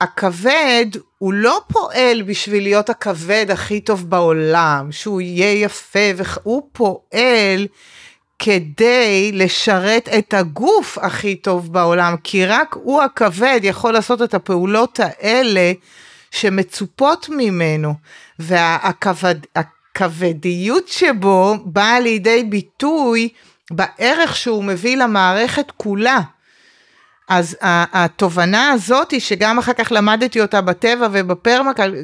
שהכבד הוא לא פועל בשביל להיות הכבד הכי טוב בעולם, שהוא יהיה יפה, הוא פועל כדי לשרת את הגוף הכי טוב בעולם, כי רק הוא הכבד יכול לעשות את הפעולות האלה שמצופות ממנו, והכבדיות שבו באה לידי ביטוי בערך שהוא מביא למערכת כולה. אז התובנה הזאת היא שגם אחר כך למדתי אותה בטבע ובפרמקל,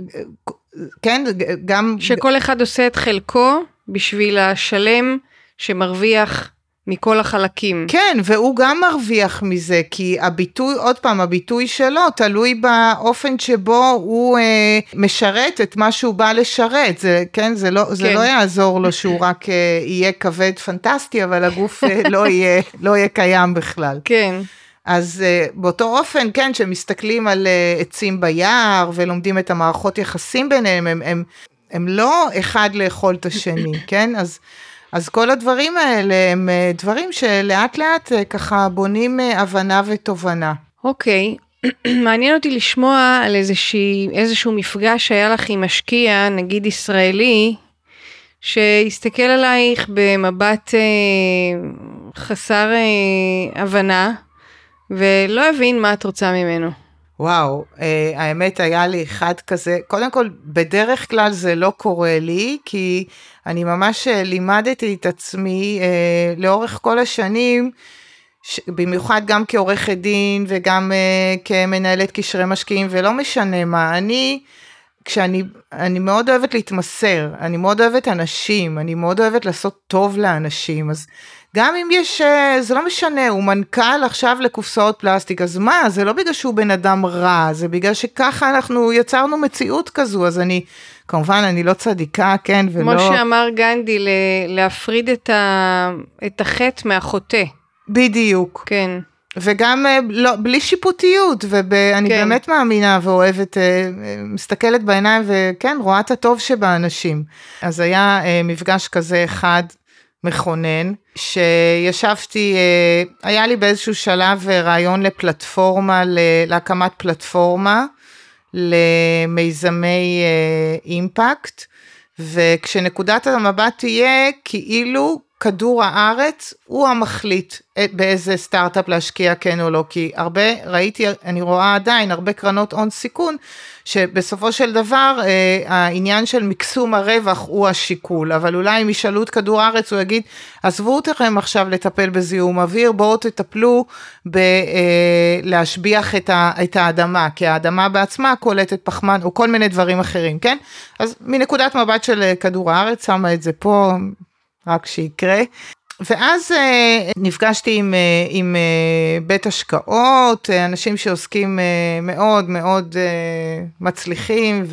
כן, גם... שכל אחד עושה את חלקו בשביל השלם שמרוויח מכל החלקים. כן, והוא גם מרוויח מזה, כי הביטוי, עוד פעם, הביטוי שלו תלוי באופן שבו הוא אה, משרת את מה שהוא בא לשרת. זה, כן, זה לא, כן. זה לא יעזור לו שהוא <laughs> רק אה, יהיה כבד פנטסטי, אבל הגוף אה, לא, יהיה, לא יהיה קיים בכלל. כן. אז uh, באותו אופן, כן, כשמסתכלים על uh, עצים ביער ולומדים את המערכות יחסים ביניהם, הם, הם, הם לא אחד לאכול את השני, <coughs> כן? אז אז כל הדברים האלה הם אה, דברים שלאט לאט אה, ככה בונים אה, הבנה ותובנה. אוקיי, okay. <clears throat> מעניין אותי לשמוע על איזושהי, איזשהו מפגש שהיה לך עם משקיע, נגיד ישראלי, שהסתכל עלייך במבט אה, חסר אה, הבנה, ולא הבין מה את רוצה ממנו. וואו, אה, האמת היה לי אחד כזה, קודם כל, בדרך כלל זה לא קורה לי, כי אני ממש אה, לימדתי את עצמי אה, לאורך כל השנים, ש, במיוחד גם כעורכת דין וגם אה, כמנהלת קשרי משקיעים, ולא משנה מה, אני, כשאני, אני מאוד אוהבת להתמסר, אני מאוד אוהבת אנשים, אני מאוד אוהבת לעשות טוב לאנשים, אז גם אם יש, אה, זה לא משנה, הוא מנכ"ל עכשיו לקופסאות פלסטיק, אז מה, זה לא בגלל שהוא בן אדם רע, זה בגלל שככה אנחנו יצרנו מציאות כזו, אז אני, כמובן, אני לא צדיקה, כן, ולא... כמו שאמר גנדי, להפריד את, ה... את החטא מהחוטא. בדיוק. כן. וגם אה, לא, בלי שיפוטיות, ואני כן. באמת מאמינה ואוהבת, אה, מסתכלת בעיניים וכן, רואה את הטוב שבאנשים. אז היה מפגש כזה אחד מכונן, שישבתי, אה, היה לי באיזשהו שלב אה, רעיון לפלטפורמה, להקמת פלטפורמה למיזמי אה, אימפקט, וכשנקודת המבט תהיה כאילו כדור הארץ הוא המחליט באיזה סטארט-אפ להשקיע כן או לא, כי הרבה, ראיתי, אני רואה עדיין הרבה קרנות הון סיכון, שבסופו של דבר אה, העניין של מקסום הרווח הוא השיקול, אבל אולי אם ישאלו את כדור הארץ הוא יגיד, עזבו אתכם עכשיו לטפל בזיהום אוויר, בואו תטפלו בלהשביח אה, את, את האדמה, כי האדמה בעצמה קולטת פחמן או כל מיני דברים אחרים, כן? אז מנקודת מבט של אה, כדור הארץ, שמה את זה פה. רק שיקרה. ואז uh, נפגשתי עם, uh, עם uh, בית השקעות, uh, אנשים שעוסקים uh, מאוד מאוד uh, מצליחים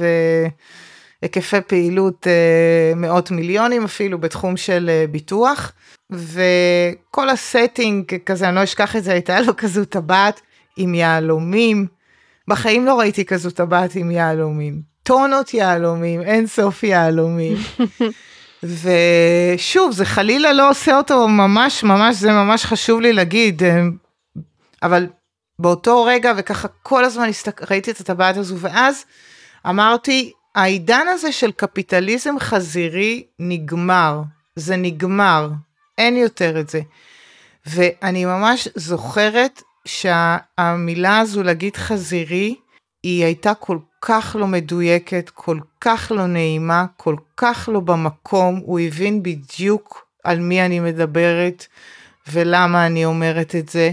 והיקפי פעילות uh, מאות מיליונים אפילו בתחום של uh, ביטוח. וכל הסטינג כזה, אני לא אשכח את זה, הייתה לו כזו טבעת עם יהלומים. בחיים לא ראיתי כזו טבעת עם יהלומים. טונות יהלומים, אין סוף יהלומים. <laughs> ושוב, זה חלילה לא עושה אותו ממש, ממש, זה ממש חשוב לי להגיד, אה, אבל באותו רגע, וככה כל הזמן הסתק... ראיתי את הטבעת הזו, ואז אמרתי, העידן הזה של קפיטליזם חזירי נגמר, זה נגמר, אין יותר את זה. ואני ממש זוכרת שהמילה הזו להגיד חזירי, היא הייתה כל כך לא מדויקת, כל כך לא נעימה, כל כך לא במקום, הוא הבין בדיוק על מי אני מדברת ולמה אני אומרת את זה.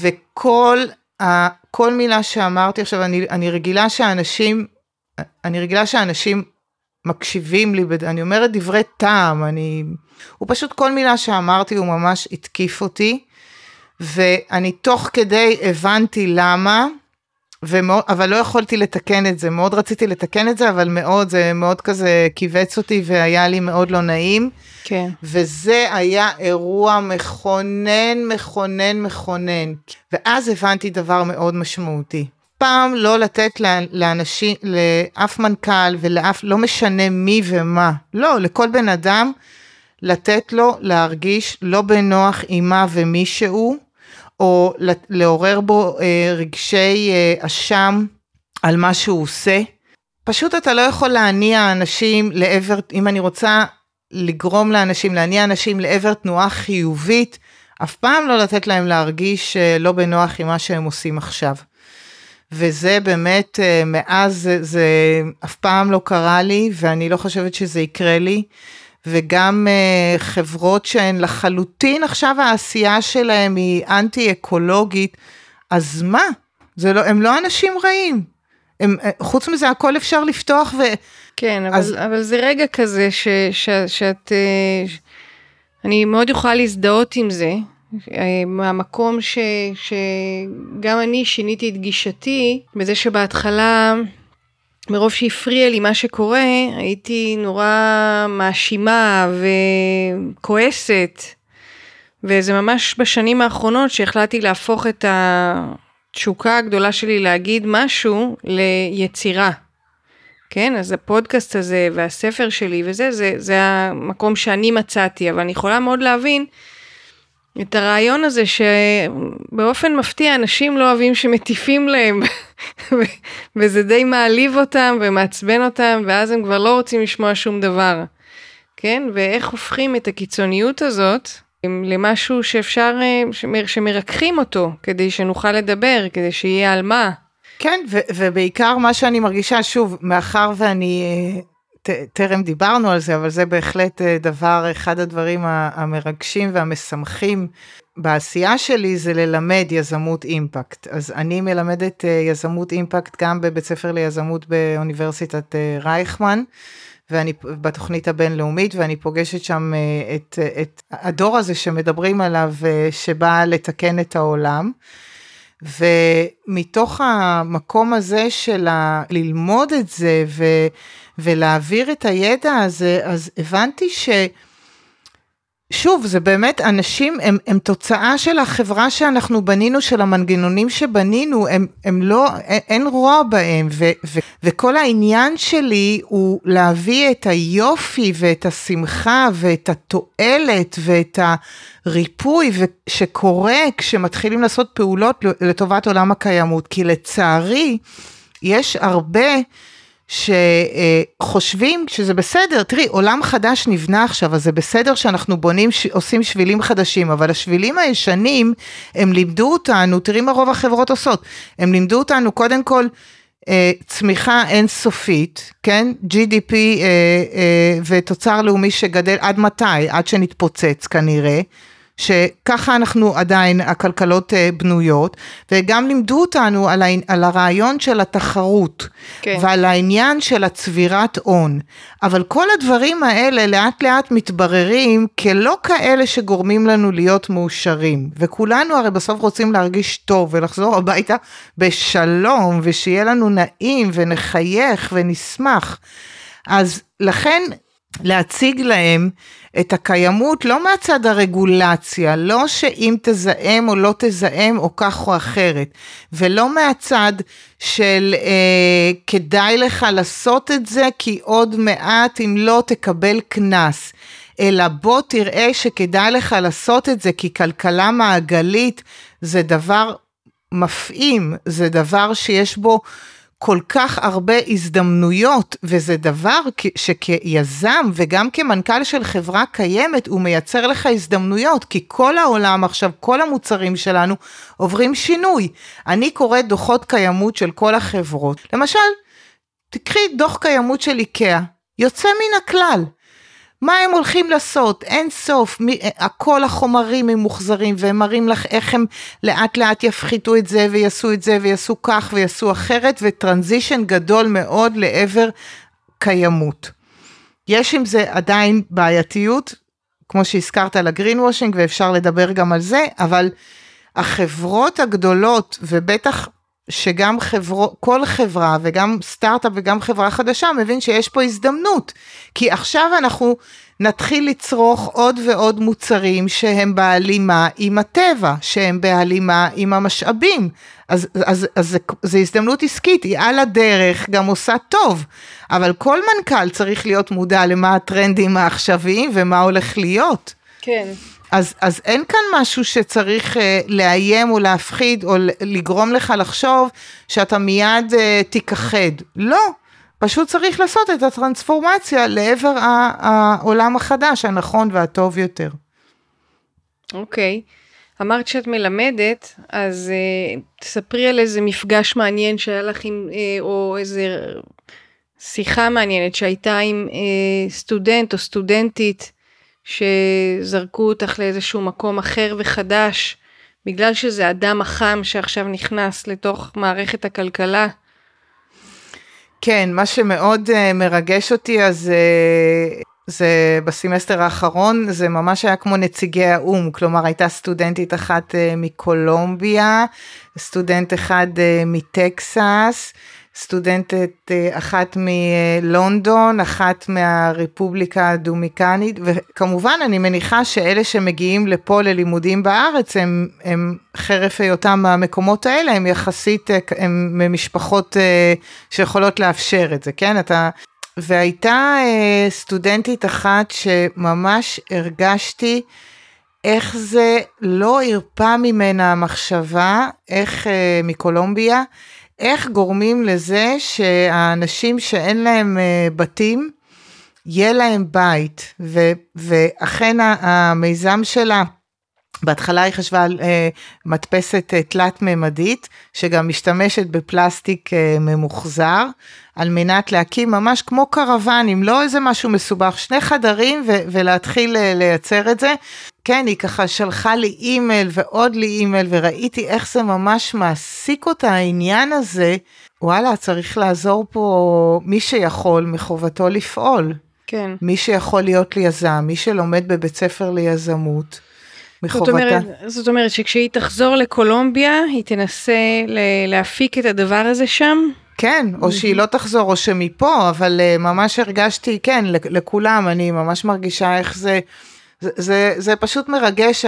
וכל ה, כל מילה שאמרתי עכשיו, אני, אני רגילה שאנשים, אני רגילה שאנשים מקשיבים לי, אני אומרת דברי טעם, אני, הוא פשוט כל מילה שאמרתי הוא ממש התקיף אותי, ואני תוך כדי הבנתי למה, ומאוד, אבל לא יכולתי לתקן את זה, מאוד רציתי לתקן את זה, אבל מאוד, זה מאוד כזה כיווץ אותי והיה לי מאוד לא נעים. כן. וזה היה אירוע מכונן, מכונן, מכונן. ואז הבנתי דבר מאוד משמעותי. פעם לא לתת לאנשים, לאף מנכ"ל ולאף, לא משנה מי ומה, לא, לכל בן אדם, לתת לו להרגיש לא בנוח עם מה ומישהו, או לעורר בו אה, רגשי אה, אשם על מה שהוא עושה. פשוט אתה לא יכול להניע אנשים לעבר, אם אני רוצה לגרום לאנשים, להניע אנשים לעבר תנועה חיובית, אף פעם לא לתת להם להרגיש אה, לא בנוח עם מה שהם עושים עכשיו. וזה באמת, מאז זה, זה אף פעם לא קרה לי, ואני לא חושבת שזה יקרה לי. וגם uh, חברות שהן לחלוטין עכשיו העשייה שלהן היא אנטי אקולוגית, אז מה? זה לא, הם לא אנשים רעים. הם, אה, חוץ מזה הכל אפשר לפתוח ו... כן, אבל, אז... אבל זה רגע כזה ש, ש, שאת... אה, אני מאוד יכולה להזדהות עם זה, מהמקום ש, שגם אני שיניתי את גישתי, בזה שבהתחלה... מרוב שהפריע לי מה שקורה, הייתי נורא מאשימה וכועסת. וזה ממש בשנים האחרונות שהחלטתי להפוך את התשוקה הגדולה שלי להגיד משהו ליצירה. כן, אז הפודקאסט הזה והספר שלי וזה, זה, זה המקום שאני מצאתי, אבל אני יכולה מאוד להבין את הרעיון הזה שבאופן מפתיע אנשים לא אוהבים שמטיפים להם <laughs> וזה די מעליב אותם ומעצבן אותם ואז הם כבר לא רוצים לשמוע שום דבר. כן? ואיך הופכים את הקיצוניות הזאת למשהו שאפשר, שמרככים אותו כדי שנוכל לדבר, כדי שיהיה על מה. כן, ובעיקר מה שאני מרגישה, שוב, מאחר ואני טרם דיברנו על זה, אבל זה בהחלט אה, דבר, אחד הדברים המרגשים והמשמחים בעשייה שלי זה ללמד יזמות אימפקט. אז אני מלמדת אה, יזמות אימפקט גם בבית ספר ליזמות באוניברסיטת אה, רייכמן. ואני בתוכנית הבינלאומית ואני פוגשת שם את, את הדור הזה שמדברים עליו שבא לתקן את העולם. ומתוך המקום הזה של ללמוד את זה ו... ולהעביר את הידע הזה, אז הבנתי ש... שוב, זה באמת, אנשים הם, הם תוצאה של החברה שאנחנו בנינו, של המנגנונים שבנינו, הם, הם לא, אין, רוע בהם, ו, ו, וכל העניין שלי הוא להביא את היופי ואת השמחה ואת התועלת ואת הריפוי שקורה כשמתחילים לעשות פעולות לטובת עולם הקיימות, כי לצערי, יש הרבה שחושבים שזה בסדר, תראי, עולם חדש נבנה עכשיו, אז זה בסדר שאנחנו בונים, עושים שבילים חדשים, אבל השבילים הישנים, הם לימדו אותנו, תראי מה רוב החברות עושות, הם לימדו אותנו קודם כל, אה, צמיחה אינסופית, כן? GDP אה, אה, ותוצר לאומי שגדל עד מתי? עד שנתפוצץ כנראה. שככה אנחנו עדיין, הכלכלות אה, בנויות, וגם לימדו אותנו על, ה, על הרעיון של התחרות, כן. ועל העניין של הצבירת הון. אבל כל הדברים האלה לאט לאט מתבררים כלא כאלה שגורמים לנו להיות מאושרים. וכולנו הרי בסוף רוצים להרגיש טוב ולחזור הביתה בשלום, ושיהיה לנו נעים ונחייך ונשמח. אז לכן להציג להם את הקיימות לא מהצד הרגולציה, לא שאם תזהם או לא תזהם או כך או אחרת, ולא מהצד של אה, כדאי לך לעשות את זה כי עוד מעט אם לא תקבל קנס, אלא בוא תראה שכדאי לך לעשות את זה כי כלכלה מעגלית זה דבר מפעים, זה דבר שיש בו כל כך הרבה הזדמנויות, וזה דבר שכיזם וגם כמנכ"ל של חברה קיימת, הוא מייצר לך הזדמנויות, כי כל העולם עכשיו, כל המוצרים שלנו עוברים שינוי. אני קוראת דוחות קיימות של כל החברות. למשל, תקחי דוח קיימות של איקאה, יוצא מן הכלל. מה הם הולכים לעשות? אין סוף, מי, כל החומרים הם מוחזרים והם מראים לך איך הם לאט לאט יפחיתו את זה ויעשו את זה ויעשו כך ויעשו אחרת וטרנזישן גדול מאוד לעבר קיימות. יש עם זה עדיין בעייתיות, כמו שהזכרת על הגרין וושינג ואפשר לדבר גם על זה, אבל החברות הגדולות ובטח שגם חברו, כל חברה וגם סטארט-אפ וגם חברה חדשה מבין שיש פה הזדמנות. כי עכשיו אנחנו נתחיל לצרוך עוד ועוד מוצרים שהם בהלימה עם הטבע, שהם בהלימה עם המשאבים. אז, אז, אז זה הזדמנות עסקית, היא על הדרך, גם עושה טוב. אבל כל מנכ"ל צריך להיות מודע למה הטרנדים העכשוויים ומה הולך להיות. כן. אז, אז אין כאן משהו שצריך uh, לאיים או להפחיד או לגרום לך לחשוב שאתה מיד uh, תיכחד. לא, פשוט צריך לעשות את הטרנספורמציה לעבר העולם החדש, הנכון והטוב יותר. אוקיי. Okay. אמרת שאת מלמדת, אז uh, תספרי על איזה מפגש מעניין שהיה לך עם, uh, או איזה שיחה מעניינת שהייתה עם uh, סטודנט או סטודנטית שזרקו אותך לאיזשהו מקום אחר וחדש, בגלל שזה אדם החם שעכשיו נכנס לתוך מערכת הכלכלה. כן, מה שמאוד uh, מרגש אותי אז uh, זה בסמסטר האחרון, זה ממש היה כמו נציגי האו"ם, כלומר הייתה סטודנטית אחת uh, מקולומביה, סטודנט אחד uh, מטקסס, סטודנטית אה, אחת מלונדון, אחת מהרפובליקה הדומיקנית, וכמובן אני מניחה שאלה שמגיעים לפה ללימודים בארץ, הם, הם חרף היותם מהמקומות האלה, הם יחסית, אה, הם ממשפחות אה, שיכולות לאפשר את זה, כן? אתה... והייתה סטודנטית אחת שממש הרגשתי איך זה לא הרפה ממנה המחשבה, איך מקולומביה, איך גורמים לזה שהאנשים שאין להם אה, בתים, יהיה להם בית, ו, ואכן המיזם שלה, בהתחלה היא חשבה על uh, מדפסת uh, תלת-ממדית, שגם משתמשת בפלסטיק uh, ממוחזר, על מנת להקים ממש כמו קרוונים, לא איזה משהו מסובך, שני חדרים ו- ולהתחיל uh, לייצר את זה. כן, היא ככה שלחה לי אימייל ועוד לי אימייל, וראיתי איך זה ממש מעסיק אותה העניין הזה. וואלה, צריך לעזור פה מי שיכול, מחובתו לפעול. כן. מי שיכול להיות לי יזם, מי שלומד בבית ספר ליזמות. מחובתה. זאת אומרת, זאת אומרת שכשהיא תחזור לקולומביה, היא תנסה להפיק את הדבר הזה שם? כן, או שהיא לא תחזור, או שמפה, אבל uh, ממש הרגשתי, כן, לכולם, אני ממש מרגישה איך זה... זה, זה, זה פשוט מרגש,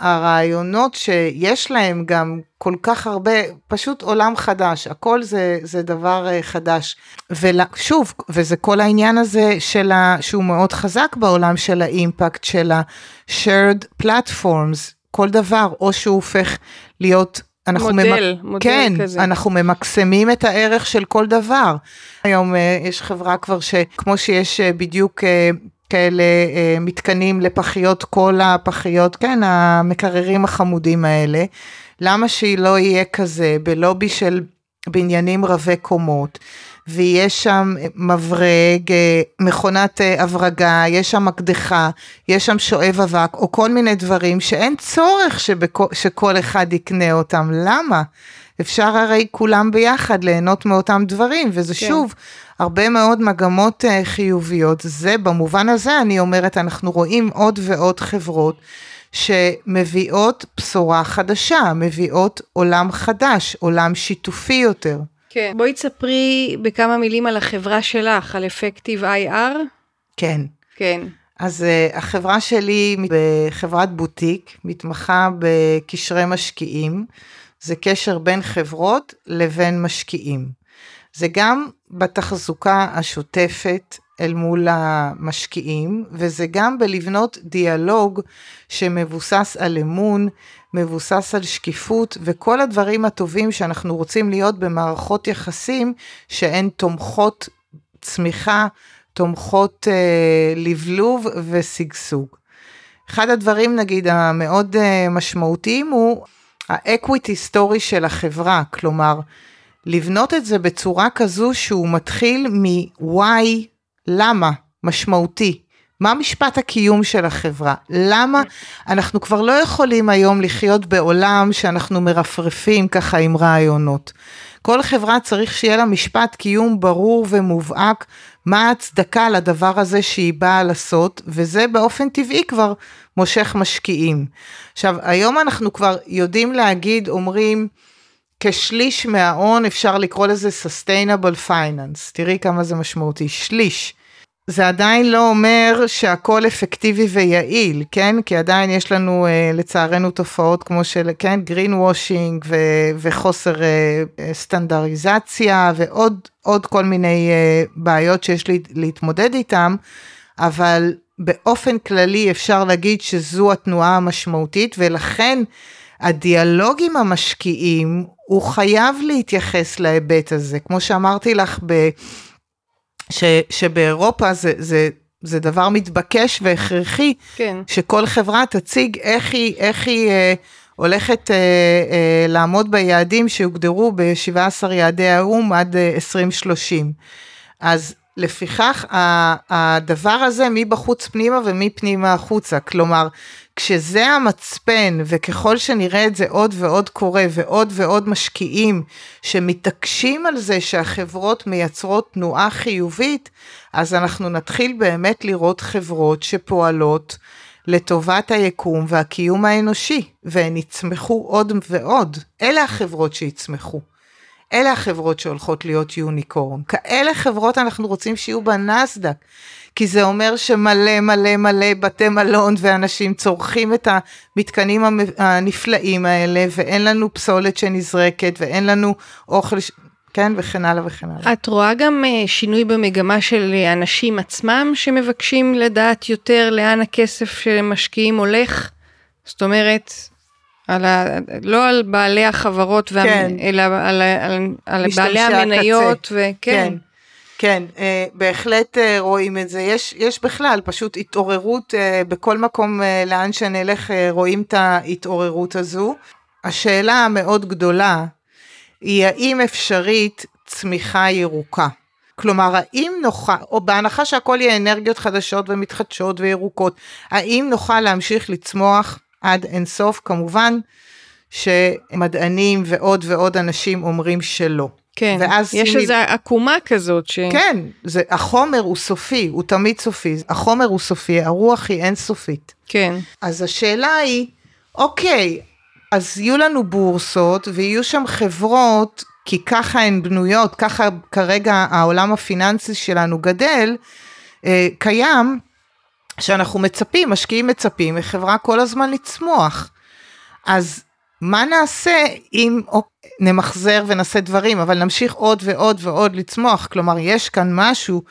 הרעיונות שיש להם גם כל כך הרבה, פשוט עולם חדש, הכל זה, זה דבר אה, חדש. ושוב, וזה כל העניין הזה של ה, שהוא מאוד חזק בעולם של האימפקט של ה-shared platforms, כל דבר, או שהוא הופך להיות אנחנו מודל, ממק... מודל כן, כזה. אנחנו ממקסמים את הערך של כל דבר. היום uh, יש חברה כבר שכמו שיש uh, בדיוק uh, כאלה uh, מתקנים לפחיות, כל הפחיות, כן, המקררים החמודים האלה, למה שהיא לא יהיה כזה בלובי של בניינים רבי קומות? ויש שם מברג, מכונת הברגה, יש שם מקדחה, יש שם שואב אבק, או כל מיני דברים שאין צורך שבכל, שכל אחד יקנה אותם. למה? אפשר הרי כולם ביחד ליהנות מאותם דברים, וזה כן. שוב, הרבה מאוד מגמות uh, חיוביות. זה, במובן הזה אני אומרת, אנחנו רואים עוד ועוד חברות שמביאות בשורה חדשה, מביאות עולם חדש, עולם שיתופי יותר. כן. בואי תספרי בכמה מילים על החברה שלך, על אפקטיב IR. כן. כן. אז uh, החברה שלי בחברת בוטיק, מתמחה בקשרי משקיעים. זה קשר בין חברות לבין משקיעים. זה גם בתחזוקה השוטפת, אל מול המשקיעים, וזה גם בלבנות דיאלוג שמבוסס על אמון, מבוסס על שקיפות, וכל הדברים הטובים שאנחנו רוצים להיות במערכות יחסים שהן תומכות צמיחה, תומכות אה, לבלוב ושגשוג. אחד הדברים נגיד המאוד אה, משמעותיים הוא ה equity story של החברה, כלומר, לבנות את זה בצורה כזו שהוא מתחיל מ-why, למה, משמעותי. מה משפט הקיום של החברה? למה אנחנו כבר לא יכולים היום לחיות בעולם שאנחנו מרפרפים ככה עם רעיונות. כל חברה צריך שיהיה לה משפט קיום ברור ומובהק, מה ההצדקה לדבר הזה שהיא באה לעשות, וזה באופן טבעי כבר מושך משקיעים. עכשיו, היום אנחנו כבר יודעים להגיד, אומרים, כשליש מההון אפשר לקרוא לזה sustainable finance, תראי כמה זה משמעותי, שליש. זה עדיין לא אומר שהכל אפקטיבי ויעיל, כן? כי עדיין יש לנו אה, לצערנו תופעות כמו של, כן, green washing ו- וחוסר אה, סטנדרטיזציה ועוד עוד כל מיני אה, בעיות שיש לי להתמודד איתם, אבל באופן כללי אפשר להגיד שזו התנועה המשמעותית ולכן הדיאלוג עם המשקיעים הוא חייב להתייחס להיבט הזה. כמו שאמרתי לך, ב, ש, שבאירופה זה, זה, זה דבר מתבקש והכרחי, כן. שכל חברה תציג איך היא, איך היא אה, הולכת אה, אה, לעמוד ביעדים שהוגדרו ב-17 יעדי האו"ם עד אה, 2030. אז לפיכך הדבר הזה מבחוץ פנימה ומפנימה החוצה, כלומר כשזה המצפן וככל שנראה את זה עוד ועוד קורה ועוד ועוד משקיעים שמתעקשים על זה שהחברות מייצרות תנועה חיובית, אז אנחנו נתחיל באמת לראות חברות שפועלות לטובת היקום והקיום האנושי, והן יצמחו עוד ועוד. אלה החברות שיצמחו. אלה החברות שהולכות להיות יוניקורן. כאלה חברות אנחנו רוצים שיהיו בנסדק. כי זה אומר שמלא מלא מלא בתי מלון ואנשים צורכים את המתקנים הנפלאים האלה, ואין לנו פסולת שנזרקת, ואין לנו אוכל, כן, וכן הלאה וכן הלאה. את רואה גם uh, שינוי במגמה של אנשים עצמם שמבקשים לדעת יותר לאן הכסף שמשקיעים הולך? זאת אומרת, על ה... לא על בעלי החברות, וה... כן. אלא על, על, על בעלי המניות, וכן. כן. כן, אה, בהחלט אה, רואים את זה. יש, יש בכלל פשוט התעוררות אה, בכל מקום אה, לאן שנלך אה, רואים את ההתעוררות הזו. השאלה המאוד גדולה היא האם אפשרית צמיחה ירוקה. כלומר, האם נוכל, או בהנחה שהכל יהיה אנרגיות חדשות ומתחדשות וירוקות, האם נוכל להמשיך לצמוח עד אינסוף? כמובן שמדענים ועוד ועוד אנשים אומרים שלא. כן, ואז יש שימי... איזו עקומה כזאת ש... כן, זה, החומר הוא סופי, הוא תמיד סופי, החומר הוא סופי, הרוח היא אינסופית. כן. אז השאלה היא, אוקיי, אז יהיו לנו בורסות ויהיו שם חברות, כי ככה הן בנויות, ככה כרגע העולם הפיננסי שלנו גדל, אה, קיים, שאנחנו מצפים, משקיעים מצפים מחברה כל הזמן לצמוח. אז מה נעשה אם נמחזר ונעשה דברים, אבל נמשיך עוד ועוד ועוד לצמוח? כלומר, יש כאן משהו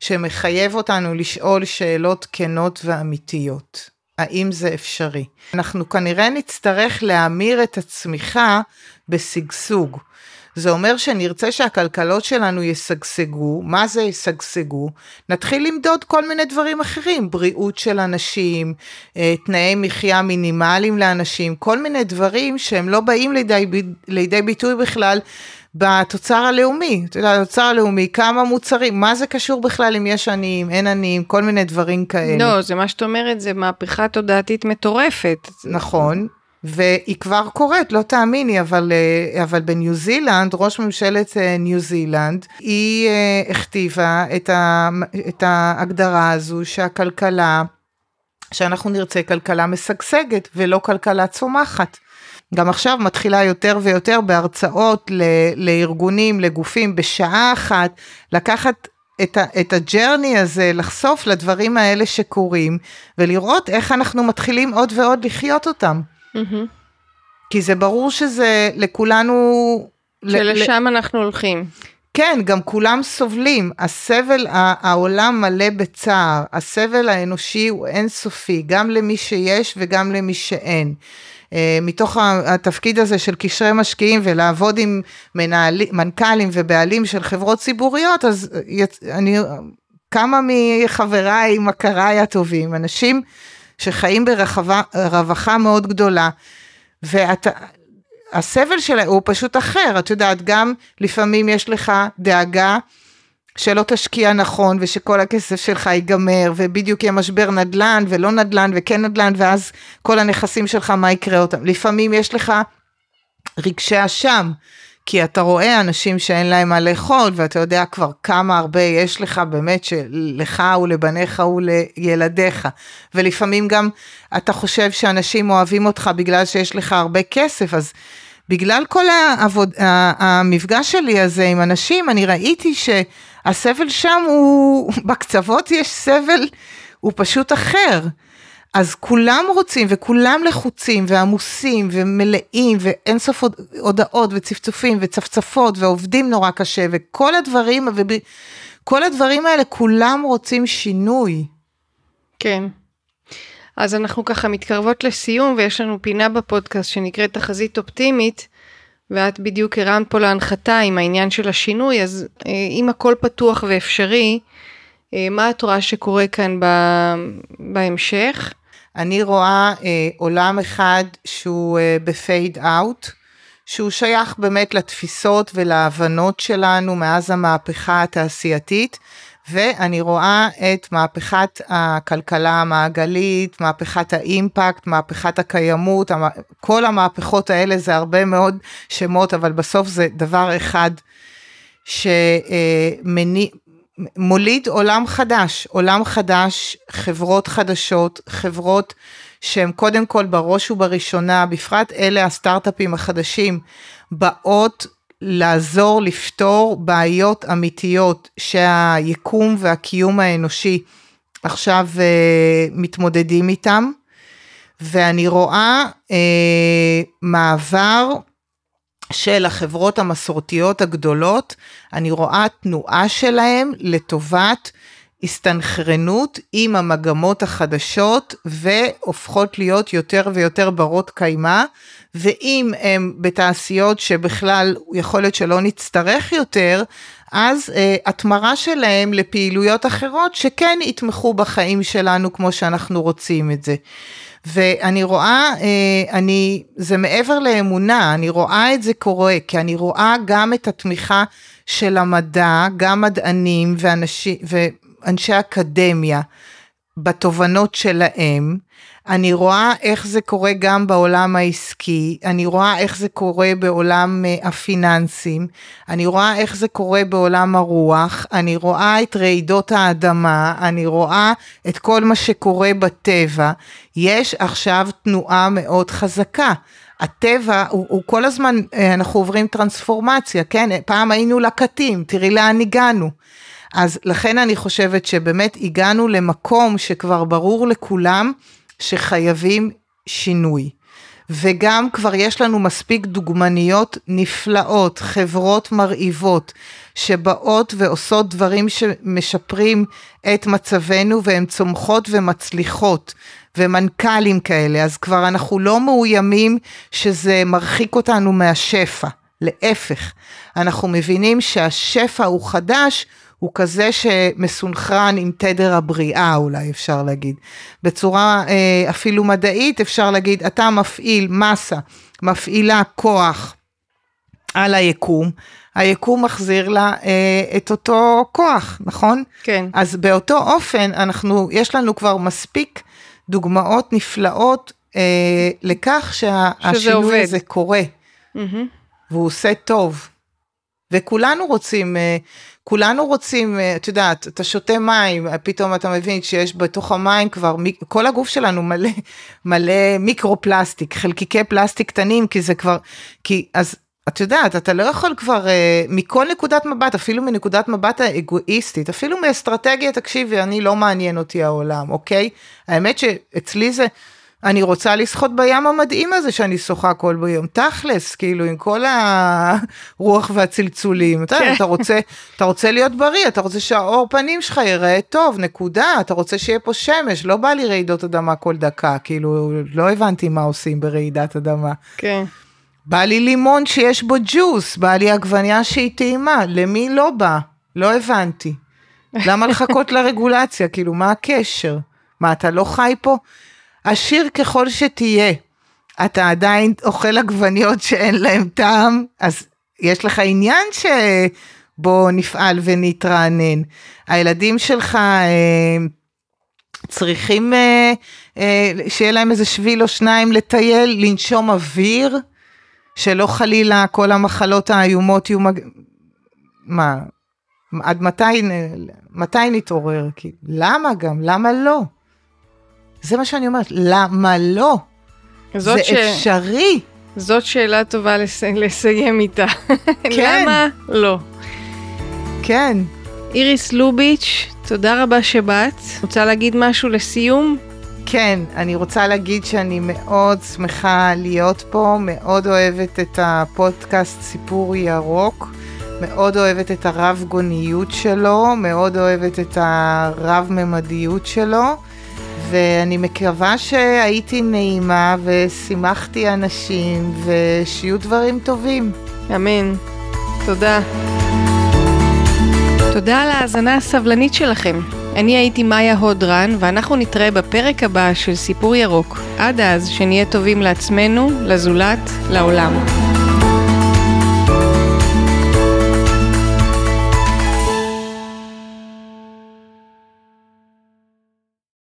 שמחייב אותנו לשאול שאלות כנות ואמיתיות. האם זה אפשרי? אנחנו כנראה נצטרך להמיר את הצמיחה בשגשוג. זה אומר שנרצה שהכלכלות שלנו ישגשגו, מה זה ישגשגו? נתחיל למדוד כל מיני דברים אחרים, בריאות של אנשים, אה, תנאי מחיה מינימליים לאנשים, כל מיני דברים שהם לא באים לידי, לידי ביטוי בכלל בתוצר הלאומי, אתה יודע, התוצר הלאומי, כמה מוצרים, מה זה קשור בכלל אם יש עניים, אין עניים, כל מיני דברים כאלה. לא, זה מה שאת אומרת, זה מהפכה תודעתית מטורפת. נכון, והיא כבר קורית, לא תאמיני, אבל, אה, אבל בניו זילנד, ראש ממשלת אה, ניו זילנד, היא אה, הכתיבה את, ה, את ההגדרה הזו שהכלכלה, שאנחנו נרצה כלכלה משגשגת ולא כלכלה צומחת. גם עכשיו מתחילה יותר ויותר בהרצאות ל, לארגונים, לגופים, בשעה אחת, לקחת את, ה, את הג'רני הזה, לחשוף לדברים האלה שקורים, ולראות איך אנחנו מתחילים עוד ועוד לחיות אותם. Mm-hmm. כי זה ברור שזה לכולנו... שלשם ל- אנחנו הולכים. כן, גם כולם סובלים. הסבל, העולם מלא בצער. הסבל האנושי הוא אינסופי, גם למי שיש וגם למי שאין. אה, מתוך התפקיד הזה של קשרי משקיעים ולעבוד עם מנהלים, מנכ"לים ובעלים של חברות ציבוריות, אז אני, כמה מחבריי, מכריי הטובים, אנשים שחיים ברווחה מאוד גדולה, ואתה, הסבל שלהם הוא פשוט אחר, את יודעת, גם לפעמים יש לך דאגה שלא תשקיע נכון ושכל הכסף שלך ייגמר ובדיוק יהיה משבר נדל"ן ולא נדל"ן וכן נדל"ן ואז כל הנכסים שלך מה יקרה אותם. לפעמים יש לך רגשי אשם. כי אתה רואה אנשים שאין להם מה לאכול ואתה יודע כבר כמה הרבה יש לך באמת שלך ולבניך ולילדיך ולפעמים גם אתה חושב שאנשים אוהבים אותך בגלל שיש לך הרבה כסף אז בגלל כל העבוד, המפגש שלי הזה עם אנשים אני ראיתי שהסבל שם הוא <laughs> בקצוות יש סבל הוא פשוט אחר. אז כולם רוצים וכולם לחוצים ועמוסים ומלאים ואין סוף הודעות וצפצופים וצפצפות ועובדים נורא קשה וכל הדברים וכל הדברים האלה כולם רוצים שינוי. כן. אז אנחנו ככה מתקרבות לסיום ויש לנו פינה בפודקאסט שנקראת תחזית אופטימית ואת בדיוק הרמת פה להנחתה עם העניין של השינוי אז אה, אם הכל פתוח ואפשרי אה, מה את רואה שקורה כאן בהמשך? אני רואה אה, עולם אחד שהוא אה, בפייד אאוט, שהוא שייך באמת לתפיסות ולהבנות שלנו מאז המהפכה התעשייתית, ואני רואה את מהפכת הכלכלה המעגלית, מהפכת האימפקט, מהפכת הקיימות, כל המהפכות האלה זה הרבה מאוד שמות, אבל בסוף זה דבר אחד שמניע, מוליד עולם חדש, עולם חדש, חברות חדשות, חברות שהן קודם כל בראש ובראשונה, בפרט אלה הסטארט-אפים החדשים, באות לעזור לפתור בעיות אמיתיות שהיקום והקיום האנושי עכשיו uh, מתמודדים איתם, ואני רואה uh, מעבר של החברות המסורתיות הגדולות, אני רואה תנועה שלהם לטובת הסתנכרנות עם המגמות החדשות והופכות להיות יותר ויותר ברות קיימא, ואם הם בתעשיות שבכלל יכול להיות שלא נצטרך יותר, אז uh, התמרה שלהם לפעילויות אחרות שכן יתמכו בחיים שלנו כמו שאנחנו רוצים את זה. ואני רואה, אה, אני, זה מעבר לאמונה, אני רואה את זה קורה, כי אני רואה גם את התמיכה של המדע, גם מדענים ואנשי, ואנשי אקדמיה בתובנות שלהם. אני רואה איך זה קורה גם בעולם העסקי, אני רואה איך זה קורה בעולם אה, הפיננסים, אני רואה איך זה קורה בעולם הרוח, אני רואה את רעידות האדמה, אני רואה את כל מה שקורה בטבע. יש עכשיו תנועה מאוד חזקה. הטבע הוא, הוא כל הזמן, אה, אנחנו עוברים טרנספורמציה, כן? פעם היינו לקטים, תראי לאן הגענו. אז לכן אני חושבת שבאמת הגענו למקום שכבר ברור לכולם שחייבים שינוי. וגם כבר יש לנו מספיק דוגמניות נפלאות, חברות מרהיבות, שבאות ועושות דברים שמשפרים את מצבנו והן צומחות ומצליחות, ומנכ"לים כאלה, אז כבר אנחנו לא מאוימים שזה מרחיק אותנו מהשפע, להפך, אנחנו מבינים שהשפע הוא חדש, הוא כזה שמסונכרן עם תדר הבריאה אולי אפשר להגיד. בצורה אה, אפילו מדעית אפשר להגיד, אתה מפעיל מסה, מפעילה כוח על היקום, היקום מחזיר לה אה, את אותו כוח, נכון? כן. אז באותו אופן אנחנו, יש לנו כבר מספיק דוגמאות נפלאות אה, לכך שהשינוי הזה קורה, mm-hmm. והוא עושה טוב. וכולנו רוצים, אה, כולנו רוצים, אה, את יודעת, אתה שותה מים, פתאום אתה מבין שיש בתוך המים כבר, כל הגוף שלנו מלא, <laughs> מלא מיקרו-פלסטיק, חלקיקי פלסטיק קטנים, כי זה כבר, כי אז את יודעת, אתה לא יכול כבר, אה, מכל נקודת מבט, אפילו מנקודת מבט האגואיסטית, אפילו מאסטרטגיה, תקשיבי, אני לא מעניין אותי העולם, אוקיי? האמת שאצלי זה, אני רוצה לשחות בים המדהים הזה שאני שוחה כל ביום, תכלס, כאילו עם כל הרוח והצלצולים, אתה, כן. אתה, רוצה, אתה רוצה להיות בריא, אתה רוצה שהאור פנים שלך ייראה טוב, נקודה, אתה רוצה שיהיה פה שמש, לא בא לי רעידות אדמה כל דקה, כאילו לא הבנתי מה עושים ברעידת אדמה. כן. בא לי לימון שיש בו ג'וס, בא לי עגבניה שהיא טעימה, למי לא בא? לא הבנתי. למה לחכות לרגולציה? כאילו, מה הקשר? מה, אתה לא חי פה? עשיר ככל שתהיה, אתה עדיין אוכל עגבניות שאין להם טעם, אז יש לך עניין שבו נפעל ונתרענן. הילדים שלך אה, צריכים אה, אה, שיהיה להם איזה שביל או שניים לטייל, לנשום אוויר, שלא חלילה כל המחלות האיומות יהיו... מג... מה, עד מתי, מתי נתעורר? כי, למה גם? למה לא? זה מה שאני אומרת, למה לא? זאת, זה ש... אפשרי. זאת שאלה טובה לס... לסיים איתה. <laughs> כן. למה לא? כן. איריס לוביץ', תודה רבה שבאת. רוצה להגיד משהו לסיום? כן, אני רוצה להגיד שאני מאוד שמחה להיות פה, מאוד אוהבת את הפודקאסט סיפור ירוק, מאוד אוהבת את הרב גוניות שלו, מאוד אוהבת את הרב-ממדיות שלו, ואני מקווה שהייתי נעימה ושימחתי אנשים ושיהיו דברים טובים. אמן. תודה. תודה על ההאזנה הסבלנית שלכם. אני הייתי מאיה הודרן, ואנחנו נתראה בפרק הבא של סיפור ירוק. עד אז, שנהיה טובים לעצמנו, לזולת, לעולם.